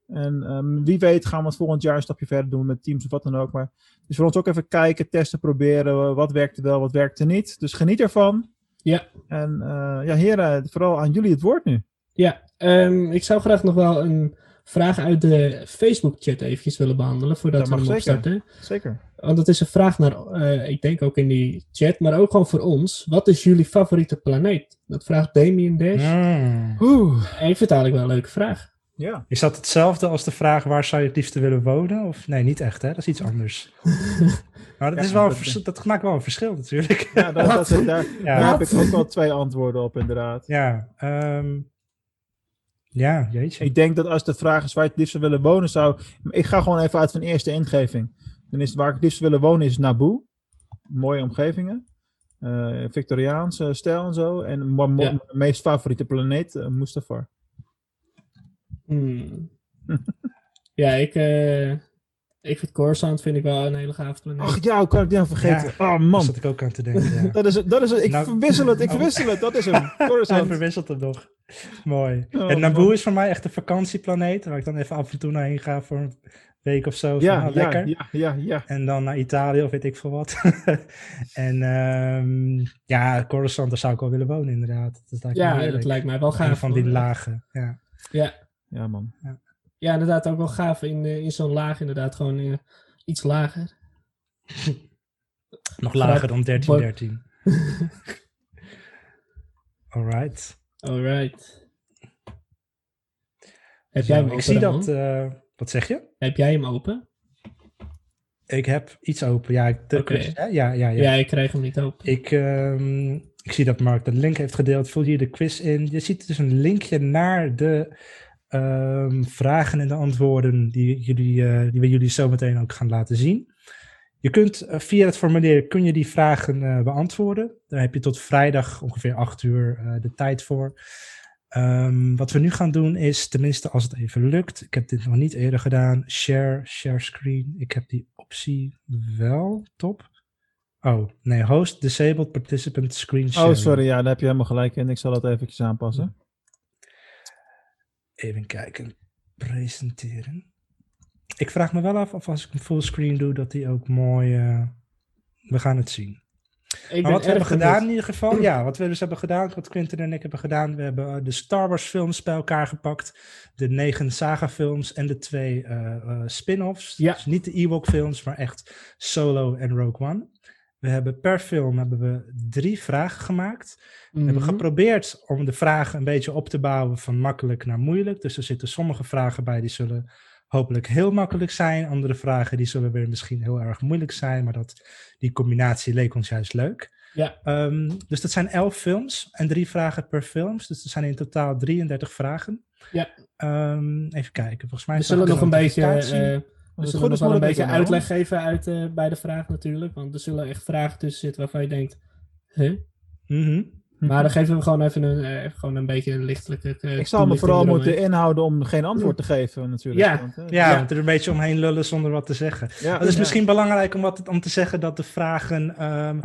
En ehm, wie weet gaan we het volgend jaar een stapje verder doen met teams of wat dan ook. Maar het is voor ons ook even kijken, testen, proberen. Wat werkte wel, wat werkte niet. Dus geniet ervan. Ja. En eh, ja, heren, vooral aan jullie het woord nu. Ja, ehm, ik zou graag nog wel een vraag uit de Facebook-chat eventjes willen behandelen voordat Dat we hem zeker. opstarten. Zeker. Want het is een vraag naar, eh, ik denk ook in die chat, maar ook gewoon voor ons. Wat is jullie favoriete planeet? Dat vraagt Damien Dash. mm. Oeh. En ik vind het eigenlijk wel een leuke vraag. Ja. Is dat hetzelfde als de vraag waar zou je het liefste willen wonen? Of nee, niet echt hè? Dat is iets anders. maar dat, Ja, is wel dat- dat maakt wel een verschil natuurlijk. Ja, dat, dat, daar, daar Ja. heb ik ook wel twee antwoorden op, inderdaad. Ja, ehm, ja, jeetje. Ik denk dat als de vraag is waar je het liefst zou willen wonen, zou. Ik ga gewoon even uit van eerste ingeving. Dan is het waar ik het liefst willen wonen, is Naboo. Mooie omgevingen. Eh, Victoriaanse stijl en zo. En Ja. mijn meest favoriete planeet, eh, Mustafar. Hmm. ja, ik, eh, ik vind Coruscant vind ik wel een hele gave planeet. Ach ja, hoe kan ik die nou vergeten? oh Daar man. zat ik ook aan te denken. Ja. Dat is het, dat is het. Ik Nou- verwissel het, ik Oh. verwissel het. Dat is hem. Hij Coruscant. verwisselt hem nog. Mooi. Oh, en Naboo man. is voor mij echt een vakantieplaneet, waar ik dan even af en toe naar heen ga voor een week of zo. Van, Ja, ja, lekker. ja, ja, ja. En dan naar Italië of weet ik veel wat. en ehm, ja, Coruscant, daar zou ik wel willen wonen inderdaad. Dat lijkt ja, dat lijkt mij wel Een gaaf. van die lagen. Ja. Ja, Ja, man. ja, inderdaad ook wel gaaf in, eh, in zo'n laag inderdaad. Gewoon eh, iets lager. Nog lager dan 1313. Alright. Alright. Heb jij ik zie dat. eh, wat zeg je? Heb jij hem open? Ik heb iets open. Ja, ik, de quiz, hè? ja, ja, ja. Ja, ik kreeg hem niet open. Ik, ehm, ik zie dat Mark de link heeft gedeeld. Vul hier de quiz in. Je ziet dus een linkje naar de ehm, vragen en de antwoorden die, jullie, eh, die we jullie zo meteen ook gaan laten zien. Je kunt eh, via het formulier kun je die vragen eh, beantwoorden. Daar heb je tot vrijdag ongeveer 8 uur de tijd voor. Ehm, wat we nu gaan doen is, tenminste als het even lukt, ik heb dit nog niet eerder gedaan, share, share screen. Ik heb die optie wel, top. Oh, nee, host disabled participant screen sharing. Oh, sorry. Ja, daar heb je helemaal gelijk in. Ik zal dat eventjes aanpassen. Even kijken, presenteren. Ik vraag me wel af of als ik een fullscreen doe, dat die ook mooi... eh, we gaan het zien. Ik Maar wat we hebben gedaan in ieder geval, ja, wat we dus hebben gedaan, wat Quinten en ik hebben gedaan, we hebben eh, de Star Wars films bij elkaar gepakt, de negen saga films en de twee eh, eh, spin-offs. Ja. Dus niet de Ewok films, maar echt Solo en Rogue One. We hebben per film hebben we drie vragen gemaakt. We hebben Mhm. geprobeerd om de vragen een beetje op te bouwen van makkelijk naar moeilijk. Dus er zitten sommige vragen bij die zullen hopelijk heel makkelijk zijn. Andere vragen die zullen weer misschien heel erg moeilijk zijn. Maar dat, die combinatie leek ons juist leuk. Ja. Ehm, dus dat zijn elf films en drie vragen per film. Dus er zijn in totaal 33 vragen. Ja. Ehm, even kijken, volgens mij We zullen nog een beetje, eh, Als we zullen nog wel een beetje lukken, uitleg geven uit, eh, bij de vraag natuurlijk. Want er zullen echt vragen tussen zitten waarvan je denkt, huh? Mhm. Maar dan geven we gewoon even een, eh, gewoon een beetje een lichtelijke. eh, Ik zal me vooral moeten inhouden om geen antwoord te geven, natuurlijk. Ja. Want, eh, Ja, Ja. er een beetje omheen lullen zonder wat te zeggen. ja, Het is ja. misschien belangrijk om, wat, om te zeggen dat de vragen. ehm,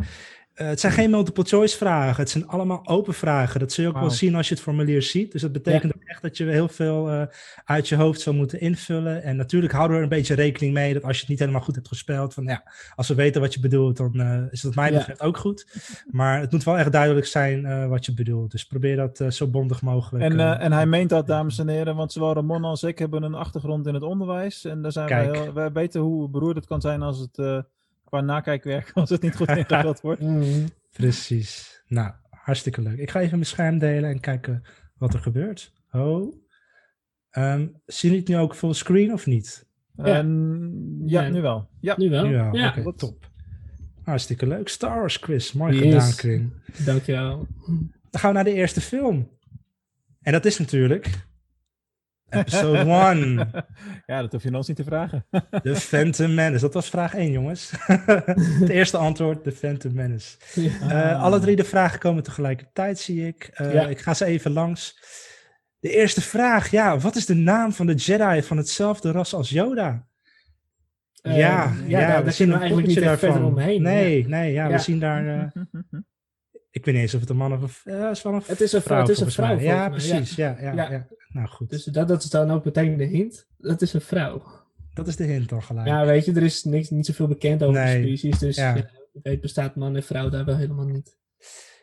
eh, het zijn geen multiple choice vragen. Het zijn allemaal open vragen. Dat zul je ook wel zien als je het formulier ziet. Dus dat betekent ook echt dat je heel veel eh, uit je hoofd zou moeten invullen. En natuurlijk houden we er een beetje rekening mee dat als je het niet helemaal goed hebt gespeeld. Van ja, als we weten wat je bedoelt, dan eh, is het wat mij Ja. betreft ook goed. Maar het moet wel echt duidelijk zijn wat je bedoelt. Dus probeer dat zo bondig mogelijk. En, en hij meent dat, dames en heren, want zowel Ramon als ik hebben een achtergrond in het onderwijs. En daar zijn we heel, wij weten hoe beroerd het kan zijn als het qua nakijkwerk, als het niet goed ingevuld wordt. Mhm. Precies. Nou, hartstikke leuk. Ik ga even mijn scherm delen en kijken wat er gebeurt. Oh. Ehm zien jullie het nu ook fullscreen of niet? Ja. En, ja, Ja. nu wel. Ja. Nu wel. Ja, Ja, oké, top. Hartstikke leuk. Star Wars quiz. Mooi Yes. gedaan, Kring. dankjewel. Dan gaan we naar de eerste film. En dat is natuurlijk... Episode 1. ja, dat hoef je ons niet te vragen. The Phantom Menace. Dat was vraag 1, jongens. het eerste antwoord, The Phantom Menace. Eh, alle drie de vragen komen tegelijkertijd, zie ik. Eh, Ja. Ik ga ze even langs. De eerste vraag, ja. Wat is de naam van de Jedi van hetzelfde ras als Yoda? Eh, ja, ja, daar- daar kunnen we eigenlijk niet verder omheen, Nee, nee, ja, Ja. we zien daar... eh, ik weet niet eens of het een man of een... v- eh, is wel een Het is een vrouw, het is een vrouw, Ja, mij, ja. precies. Ja, ja, ja. Ja. Nou goed, Dus dat, dat is dan ook meteen de hint. Dat is een vrouw. dat is de hint al gelijk. Ja, weet je, er is niks, niet zoveel bekend over Nee. de species. Dus Ja. ja. je weet bestaat man en vrouw daar wel helemaal niet.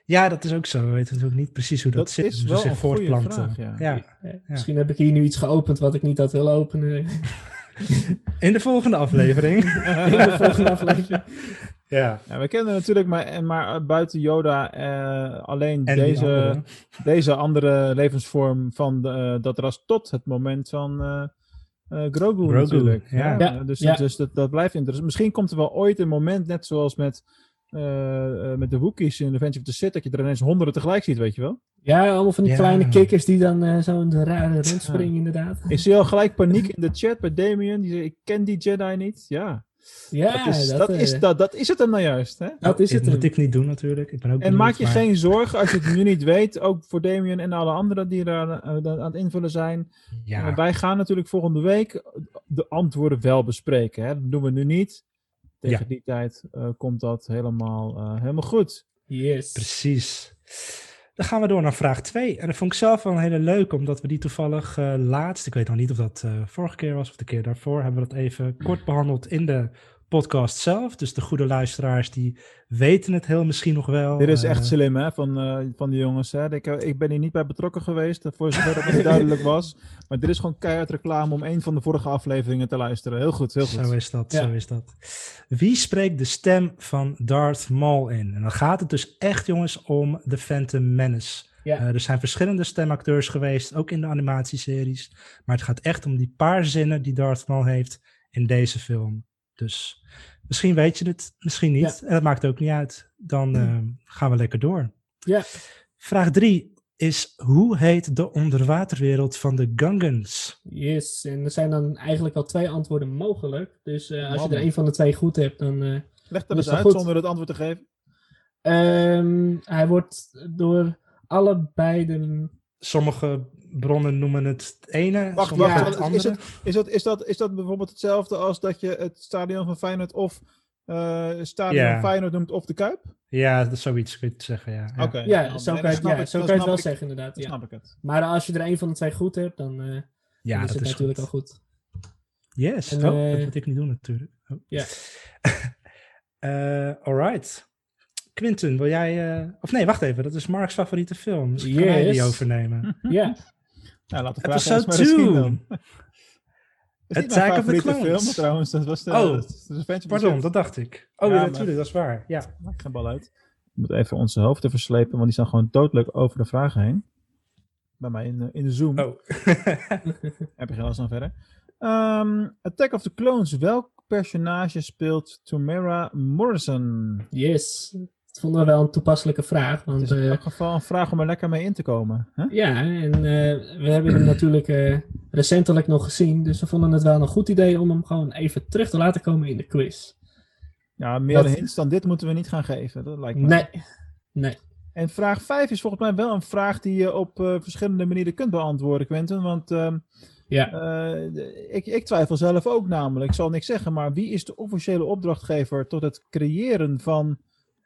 Ja, dat is ook zo. We weten natuurlijk niet precies hoe dat, Dat zit. is wel zich voortplanten. vraag, ja. ja. Eh, Misschien heb ik hier nu iets geopend wat ik niet had willen openen. In de volgende aflevering. In de volgende aflevering. ja. Ja, we kennen natuurlijk maar, maar buiten Yoda eh, alleen En deze, andere. deze andere levensvorm van de, eh, dat ras tot het moment van eh eh, Grogu, Grogu, natuurlijk. ja. Ja, dus ja. dus dat, dat blijft interessant. Misschien komt er wel ooit een moment, net zoals met, eh, eh, met de Wookiees in Revenge of the Sith, dat je er ineens honderden tegelijk ziet, weet je wel? Ja, allemaal van die Ja. kleine kikkers die dan eh, zo'n rare rondspringen inderdaad. Ik zie al gelijk paniek in de chat bij Damien. Die zegt, ik ken die Jedi niet. Ja, Ja, dat, is, dat, dat, eh, is, dat, dat is het dan nou juist. Hè? dat is het. moet hem. ik niet doen natuurlijk. Ik ben ook En benieuwd, maak je maar- geen zorgen als je het nu niet weet, ook voor Damien en alle anderen die daar eh, aan het invullen zijn. Ja, Eh, wij gaan natuurlijk volgende week de antwoorden wel bespreken. Hè? Dat doen we nu niet. Tegen Ja. die tijd eh, komt dat helemaal, eh, helemaal goed. Yes. precies. Dan gaan we door naar vraag 2. En dat vond ik zelf wel een hele leuke, omdat we die toevallig eh, laatst, ik weet nog niet of dat eh, vorige keer was of de keer daarvoor, hebben we dat even kort behandeld in de podcast zelf. Dus de goede luisteraars die weten het heel misschien nog wel. Dit is Eh, echt slim hè, van, eh, van die jongens. Hè? Ik, ik ben hier niet bij betrokken geweest, eh, voor zover dat niet duidelijk was. Maar dit is gewoon keihard reclame om een van de vorige afleveringen te luisteren. Heel goed, heel goed. Zo is dat, Ja. zo is dat. Wie spreekt de stem van Darth Maul in? En dan gaat het dus echt, jongens, om The Phantom Menace. Ja. Eh, er zijn verschillende stemacteurs geweest, ook in de animatieseries. Maar het gaat echt om die paar zinnen die Darth Maul heeft in deze film. Dus misschien weet je het, misschien niet. En dat maakt ook niet uit. Dan eh, gaan we lekker door. Ja. Vraag 3 is, hoe heet de onderwaterwereld van de Gungans? Yes. En er zijn dan eigenlijk al twee antwoorden mogelijk. Dus eh, als je er een van de twee goed hebt, dan... eh, Leg Dat eens uit goed. zonder het antwoord te geven. ehm, hij wordt door allebei de... Sommige bronnen noemen het het ene, Wacht, sommige wacht. het is, andere. het, is, dat, is, dat, is dat bijvoorbeeld hetzelfde als dat je het stadion van Feyenoord of eh stadion Ja. Feyenoord noemt of de Kuip? Ja, dat is zoiets kun je zeggen, ja. ja. Oké. Ja, dan- zo nee, kan je, dan het- snap ja, ik- zo kan je het wel ik- zeggen inderdaad. Ja. snap ik het. Maar als je er een van de twee goed hebt, dan, eh, Ja, dan is dat het is natuurlijk goed. al goed. Yes. En, oh, eh, dat moet ik niet doen natuurlijk. Oh. Ja. Eh, alright. Quinten, wil jij... eh, Of nee, wacht even. Dat is Mark's favoriete film. Dus kan hij Yes. die overnemen. Ja, Nou, laat de vraag Episode eens maar eens zien 2. dan. Is Attack niet mijn of the Clones. film trouwens. Dat was de, Oh, dat Pardon, dat dacht ik. Oh Ja, natuurlijk, dat is waar. Ja. Maak geen bal uit. Ik moet even onze hoofden verslepen, want die staan gewoon doodelijk over de vragen heen. Bij mij in, eh, in de Zoom. Oh. Heb je geen last van verder. Ehm, Attack of the Clones. Welk personage speelt Tamara Morrison? yes. Dat vonden we wel een toepasselijke vraag. Het Want is in eh, elk geval een vraag om er lekker mee in te komen. Hè? ja, en eh, we hebben hem natuurlijk eh, recentelijk nog gezien. Dus we vonden het wel een goed idee om hem gewoon even terug te laten komen in de quiz. Ja, meer Dat- hints dan dit moeten we niet gaan geven. Dat lijkt me. Nee, nee. En vraag 5 is volgens mij wel een vraag die je op verschillende manieren kunt beantwoorden, Quentin. Want ehm, Ja. ik, ik twijfel zelf ook namelijk, ik zal niks zeggen, maar wie is de officiële opdrachtgever tot het creëren van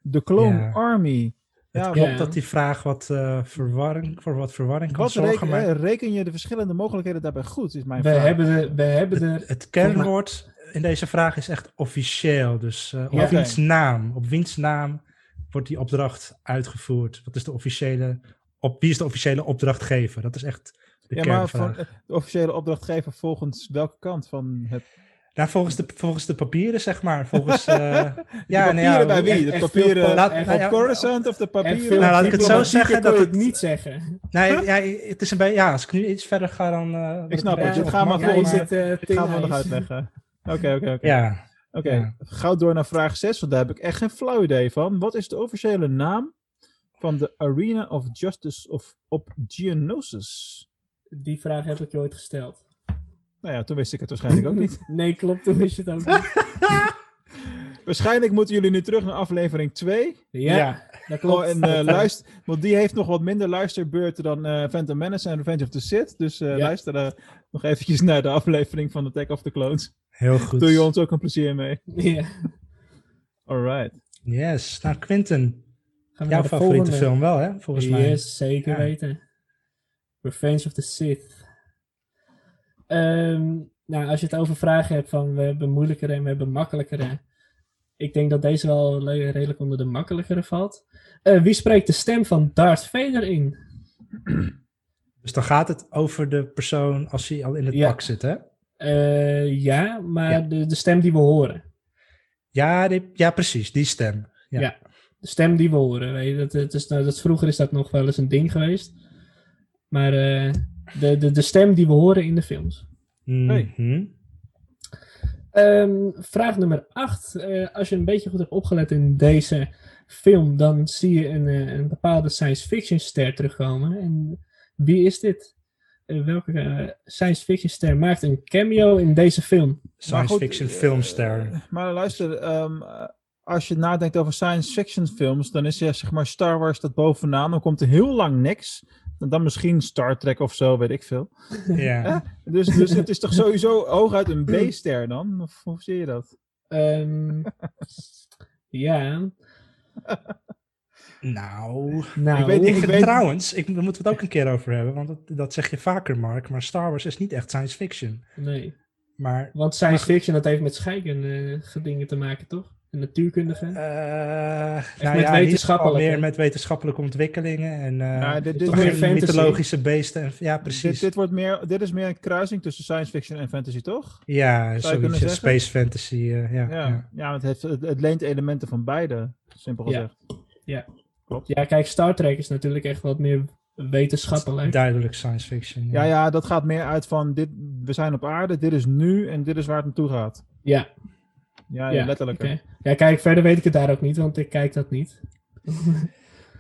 de Clone Ja. Army? Het Ja, klopt ja. dat die vraag wat, eh, verwarring, voor wat verwarring kan Wat zorgen. reken, maar reken je de verschillende mogelijkheden daarbij goed, is mijn We vraag. hebben, er, we hebben er... het kernwoord in deze vraag is echt officieel. Dus eh, op Ja. wiens naam? Op wiens naam wordt die opdracht uitgevoerd? Wat is de officiële, op, wie is de officiële opdrachtgever? Dat is echt de Ja, maar van, de officiële opdrachtgever volgens welke kant van het... Nou, volgens de, volgens de papieren, zeg maar. Volgens, eh, Ja, ja, papieren ja, bij wie? De papieren laat- nou op ja, Coruscant of de papieren? Nou, laat ik het zo zeggen dat het het- niet zeggen. Nee, ja, het is een beetje. Ja, als ik nu iets verder ga, dan. eh, Ik snap het. Dit gaan we volgens maar- Dit gaan we nog uitleggen. Oké, oké, oké. Ja, Oké, ja. gauw door naar vraag 6, want daar heb ik echt geen flauw idee van. Wat is de officiële naam van de Arena of Justice of op Geonosis? Die vraag heb ik je ooit gesteld. Nou ja, toen wist ik het waarschijnlijk ook niet. Nee, klopt, toen wist je het ook niet. Waarschijnlijk moeten jullie nu terug naar aflevering 2. Ja, Ja. dat klopt. Oh, en eh, luister, want die heeft nog wat minder luisterbeurten dan eh Phantom Menace en Revenge of the Sith. Dus eh, Ja. luister nog eventjes naar de aflevering van Attack of the Clones. Heel goed. Doe je ons ook een plezier mee. Ja. Alright. Yes. Nou, Quinten, Gaan we jouw naar de favoriete volgende. film wel, hè? Volgens mij. Yes, zeker Ja. weten. Revenge of the Sith. Ehm, nou, als je het over vragen hebt van we hebben moeilijkere en we hebben makkelijkere. Ik denk dat deze wel redelijk onder de makkelijkere valt. Eh, wie spreekt de stem van Darth Vader in? Dus dan gaat het over de persoon als hij al in het Ja. pak zit, hè? Eh, ja, maar Ja. De, de stem die we horen. Ja, die, ja precies, die stem. Ja. Ja. De stem die we horen. Weet je, dat, dat is, nou, dat, vroeger is dat nog wel eens een ding geweest. Maar eh, de, de, de stem die we horen in de films. Ehm, vraag nummer 8. als je een beetje goed hebt opgelet in deze film, dan zie je een, eh, een bepaalde science fiction ster terugkomen. En wie is dit? Eh, welke eh, science fiction ster maakt een cameo in deze film? Science goed, fiction eh, filmster. Maar luister, ehm, eh, als je nadenkt over science fiction films, dan is ja, zeg maar Star Wars dat bovenaan. Dan komt er heel lang niks. Dan misschien Star Trek of zo, weet ik veel. ja. Dus, dus het is toch sowieso hooguit een B-ster dan? Of hoe zie je dat? Ehm, ja, Nou, nou, Ik weet niet, ik ik vind weet- trouwens, ik, daar moeten we het ook een keer over hebben, want dat, dat zeg je vaker, Mark, maar Star Wars is niet echt science fiction. nee. Maar Want science fiction, dat heeft met scheiken eh, dingen te maken, toch? En natuurkundige. eh nou met ja, meer met wetenschappelijke ontwikkelingen en eh Ja, dit- dit Toch meer fantasy. mythologische beesten. En, ja, precies. dit, wordt meer, dit is meer een kruising tussen science fiction en fantasy, toch? ja, zoiets, space fantasy. eh, ja, Ja, ja. ja. het, heeft, het, het leent elementen van beide, simpel Ja. gezegd. Ja, kijk, Star Trek is natuurlijk echt wat meer wetenschappelijk. Duidelijk science fiction. Ja, ja, dat gaat meer uit van dit, we zijn op aarde, dit is nu en dit is waar het naartoe gaat. Ja, Ja, ja, letterlijk. Ja, kijk, verder weet ik het daar ook niet, want ik kijk dat niet.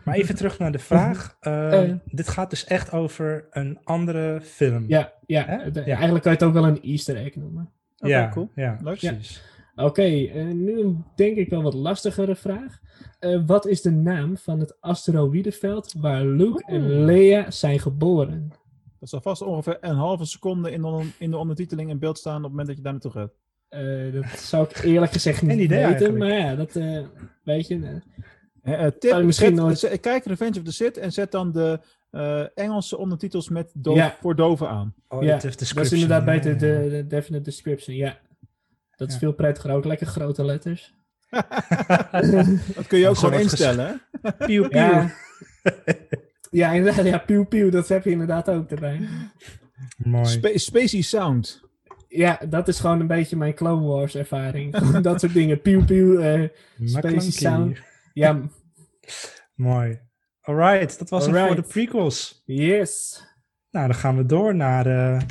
Maar even terug naar de vraag. Eh, Eh. dit gaat dus echt over een andere film. Ja, ja, Hè? de- Ja. eigenlijk kan je het ook wel een easter egg noemen. Ja, cool. ja, precies. Oké, eh, nu een denk ik wel wat lastigere vraag. Eh, wat is de naam van het asteroïdenveld waar Luke en Leia zijn geboren? Dat zal vast ongeveer een halve seconde in de, in de ondertiteling in beeld staan op het moment dat je daar naartoe gaat. Eh, dat zou ik eerlijk gezegd niet idee weten, eigenlijk. maar ja, dat eh, weet je. eh, tip, misschien zet- nooit- zet- kijk Revenge of the Sith en zet dan de eh, Engelse ondertitels met doof, Ja. voor doven aan. Auditive dat is inderdaad ja, ja. de, de definite description, ja. Dat is Ja. veel prettiger ook, lekker grote letters. Dat kun je ook Zo gewoon instellen, hè? Pieuw, pieuw. Ja. ja, inderdaad, ja, pieuw, dat heb je inderdaad ook erbij. Mooi. Spa- Spacey Sound. Ja, dat is gewoon een beetje mijn Clone Wars ervaring. Dat soort dingen, pieuw pieuw, eh, Makkelankie. Spacey Sound. ja, Mooi. Alright, dat was het voor de prequels. yes. Nou, dan gaan we door naar eh,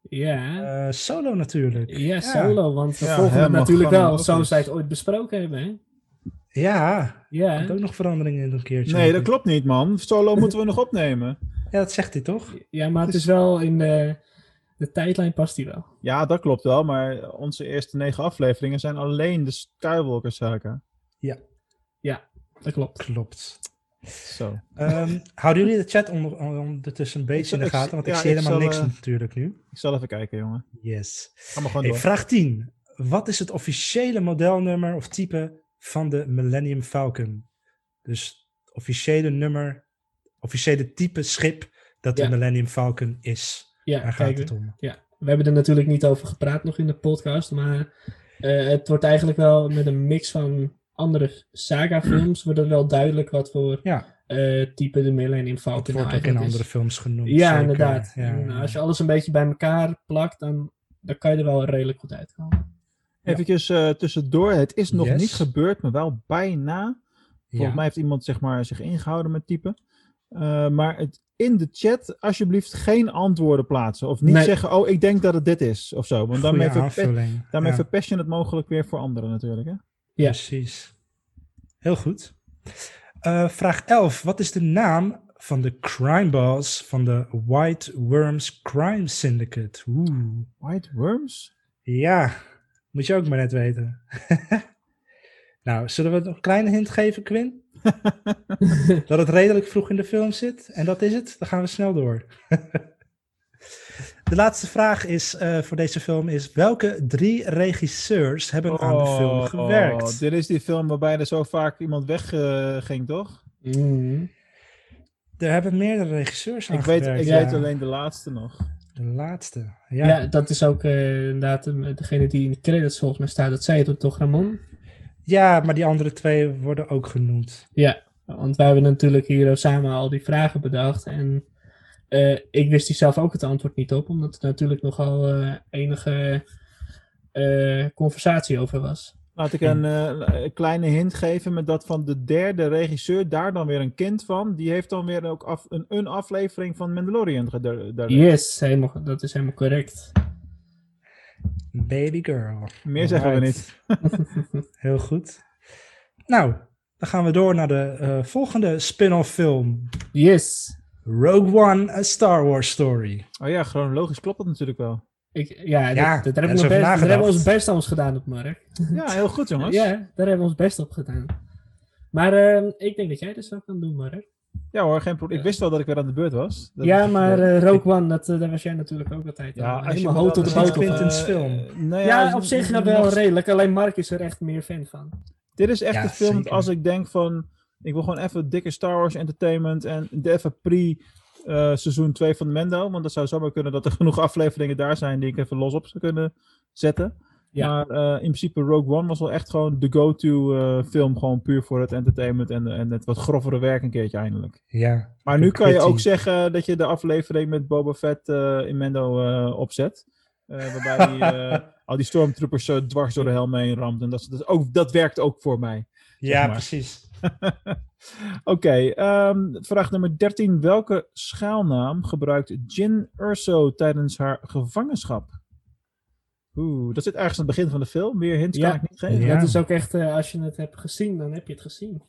Ja, eh, Solo natuurlijk. ja, solo, want we Ja, volgen natuurlijk wel zoals zij het ooit besproken hebben, hè? Ja, er Ja, ook nog veranderingen in een keertje. Nee, dat klopt niet, man. Solo moeten we nog opnemen. Ja, dat zegt hij toch? ja maar het is wel in de, de tijdlijn past hij wel. Ja, dat klopt wel, maar onze eerste negen afleveringen zijn alleen de Skywalker-zaken. Dat klopt. Klopt. Zo. Ehm, houden jullie de chat onder, ondertussen een beetje in de gaten? Want ik ja, zie ik helemaal zal, niks eh, natuurlijk nu. Ik zal even kijken, jongen. Yes. Ga maar gewoon Hey, door. vraag 10. Wat is het officiële modelnummer of type van de Millennium Falcon? Dus officiële nummer, officiële type schip dat Ja. de Millennium Falcon is. Ja, Daar gaat het om. ja, we hebben er natuurlijk niet over gepraat nog in de podcast, maar eh, het wordt eigenlijk wel met een mix van andere saga-films, wordt het wel duidelijk wat voor Ja, eh, type de Millennium dat Falcon wordt ook in andere films genoemd. Ja, zeker. inderdaad. Ja, En ja. als je alles een beetje bij elkaar plakt, dan, dan kan je er wel redelijk goed uitkomen. Eventjes eh, tussendoor. Het is nog Yes. niet gebeurd, maar wel bijna. Volgens Ja. mij heeft iemand zeg maar, zich ingehouden met typen. Eh, maar het, in de chat alsjeblieft geen antwoorden plaatsen. Of niet Nee. zeggen, oh, ik denk dat het dit is. Of zo. Want daarmee, verpe- daarmee Ja. verpest je het mogelijk weer voor anderen natuurlijk. Hè? Ja. Precies. Heel goed. Eh, vraag 11. Wat is de naam van de crime boss van de White Worms Crime Syndicate? Oeh. White Worms? Ja, moet je ook maar net weten. nou, zullen we nog een kleine hint geven, Quinn? dat het redelijk vroeg in de film zit. En dat is het. Dan gaan we snel door. de laatste vraag is, eh, voor deze film is... Welke drie regisseurs hebben aan de film gewerkt? Oh, dit is die film waarbij er zo vaak iemand wegging, ging, toch? Mm. Er hebben meerdere regisseurs aan Ik, weet, gewerkt. ik ja. weet alleen de laatste nog. De laatste. Ja. Ja. dat is ook eh, inderdaad eh, degene die in de credits volgens mij staat. Dat zei je toch, Ramon? Ja, maar die andere twee worden ook genoemd. Ja, want wij hebben natuurlijk hier samen al die vragen bedacht. En eh, ik wist hier zelf ook het antwoord niet op, omdat er natuurlijk nogal eh, enige eh, conversatie over was. Laat ik een, eh, een kleine hint geven met dat van de derde regisseur, daar dan weer een kind van. Die heeft dan weer ook af, een, een aflevering van Mandalorian gedaan. Yes, helemaal, dat is helemaal correct. Baby girl. Meer zeggen we niet. Heel goed. Nou, dan gaan we door naar de eh, volgende spin-off film. Yes. Rogue One, A Star Wars Story. Oh ja, chronologisch klopt dat natuurlijk wel. Ik, ja, Ja, dat, dat daar hebben we, best, daar hebben we nagedacht. ons best aan ons gedaan op, Mark. Ja, heel goed jongens. Ja, daar hebben we ons best op gedaan. Maar eh, ik denk dat jij dat zo kan doen, Mark. Ja hoor, geen probleem. Ik wist wel dat ik weer aan de beurt was. Dat Ja, maar ja. eh, Rogue One, dat, eh, daar was jij natuurlijk ook altijd Ja, al als je helemaal hoog tot de boot. op, Quentin's eh. film. nou Ja, als- op zich wel nog- redelijk. Alleen Mark is er echt meer fan van. Dit is echt Ja, de film zeker. als ik denk van... Ik wil gewoon even dikke Star Wars entertainment en even pre... eh, seizoen 2 van Mendo, want dat zou zomaar kunnen dat er genoeg afleveringen daar zijn die ik even los op zou kunnen zetten. Ja. Maar eh, in principe Rogue One was wel echt gewoon de go-to eh, film, gewoon puur voor het entertainment en, en het wat grovere werk een keertje eindelijk. Ja. Maar nu kan je ook zeggen dat je de aflevering met Boba Fett eh, in Mendo eh, opzet. Eh, waarbij die, eh, al die stormtroopers zo dwars door de helm heen ramt. En dat, dat, ook, dat werkt ook voor mij. Ja, maar. precies. Oké, ehm, vraag nummer 13. Welke schuilnaam gebruikt Jin Urso tijdens haar gevangenschap? Oeh, dat zit ergens aan het begin van de film. Meer hints Ja. kan ik niet geven. Ja. Dat is ook echt, eh, als je het hebt gezien, dan heb je het gezien.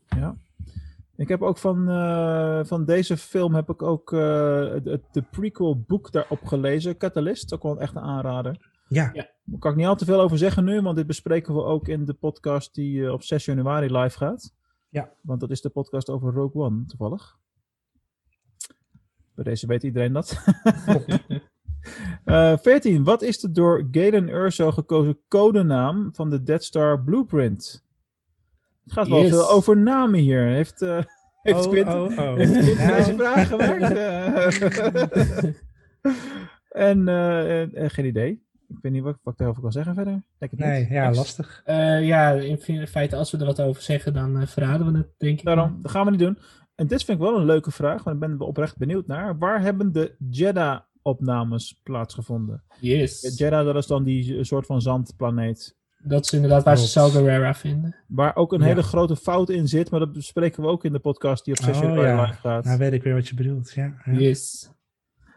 Ik heb ook van, eh, van deze film heb ik ook eh, het, de prequel boek daarop gelezen. Catalyst, ook wel echt een aanrader. Ja. Ja. Daar kan ik niet al te veel over zeggen nu, want dit bespreken we ook in de podcast die op 6 januari live gaat. Ja. Want dat is de podcast over Rogue One, toevallig. Bij deze weet iedereen dat. Eh 14. Wat is de door Galen Urso gekozen codenaam van de Dead Star Blueprint? Het gaat wel Yes. veel over namen hier. Heeft, eh heeft Oh, Quinten oh, oh. heeft Quinten Nou. deze vraag gemaakt? Eh, en eh, eh, eh, geen idee. Ik weet niet wat, wat ik daarover kan zeggen verder. Denk het niet. Nee, ja, lastig. Eh, ja, in feite, als we er wat over zeggen, dan eh, verraden we het, denk ik. Daarom, dat gaan we niet doen. En dit vind ik wel een leuke vraag, want ik ben er oprecht benieuwd naar. Waar hebben de Jeddah-opnames plaatsgevonden? Yes. Jeddah, dat is dan die eh, soort van zandplaneet. Dat is inderdaad waar ze Gerrera vinden. Waar ook een Ja. hele grote fout in zit, maar dat bespreken we ook in de podcast die op 6 Oh, ja. live gaat. Nou weet ik weer wat je bedoelt. Ja, ja. Yes.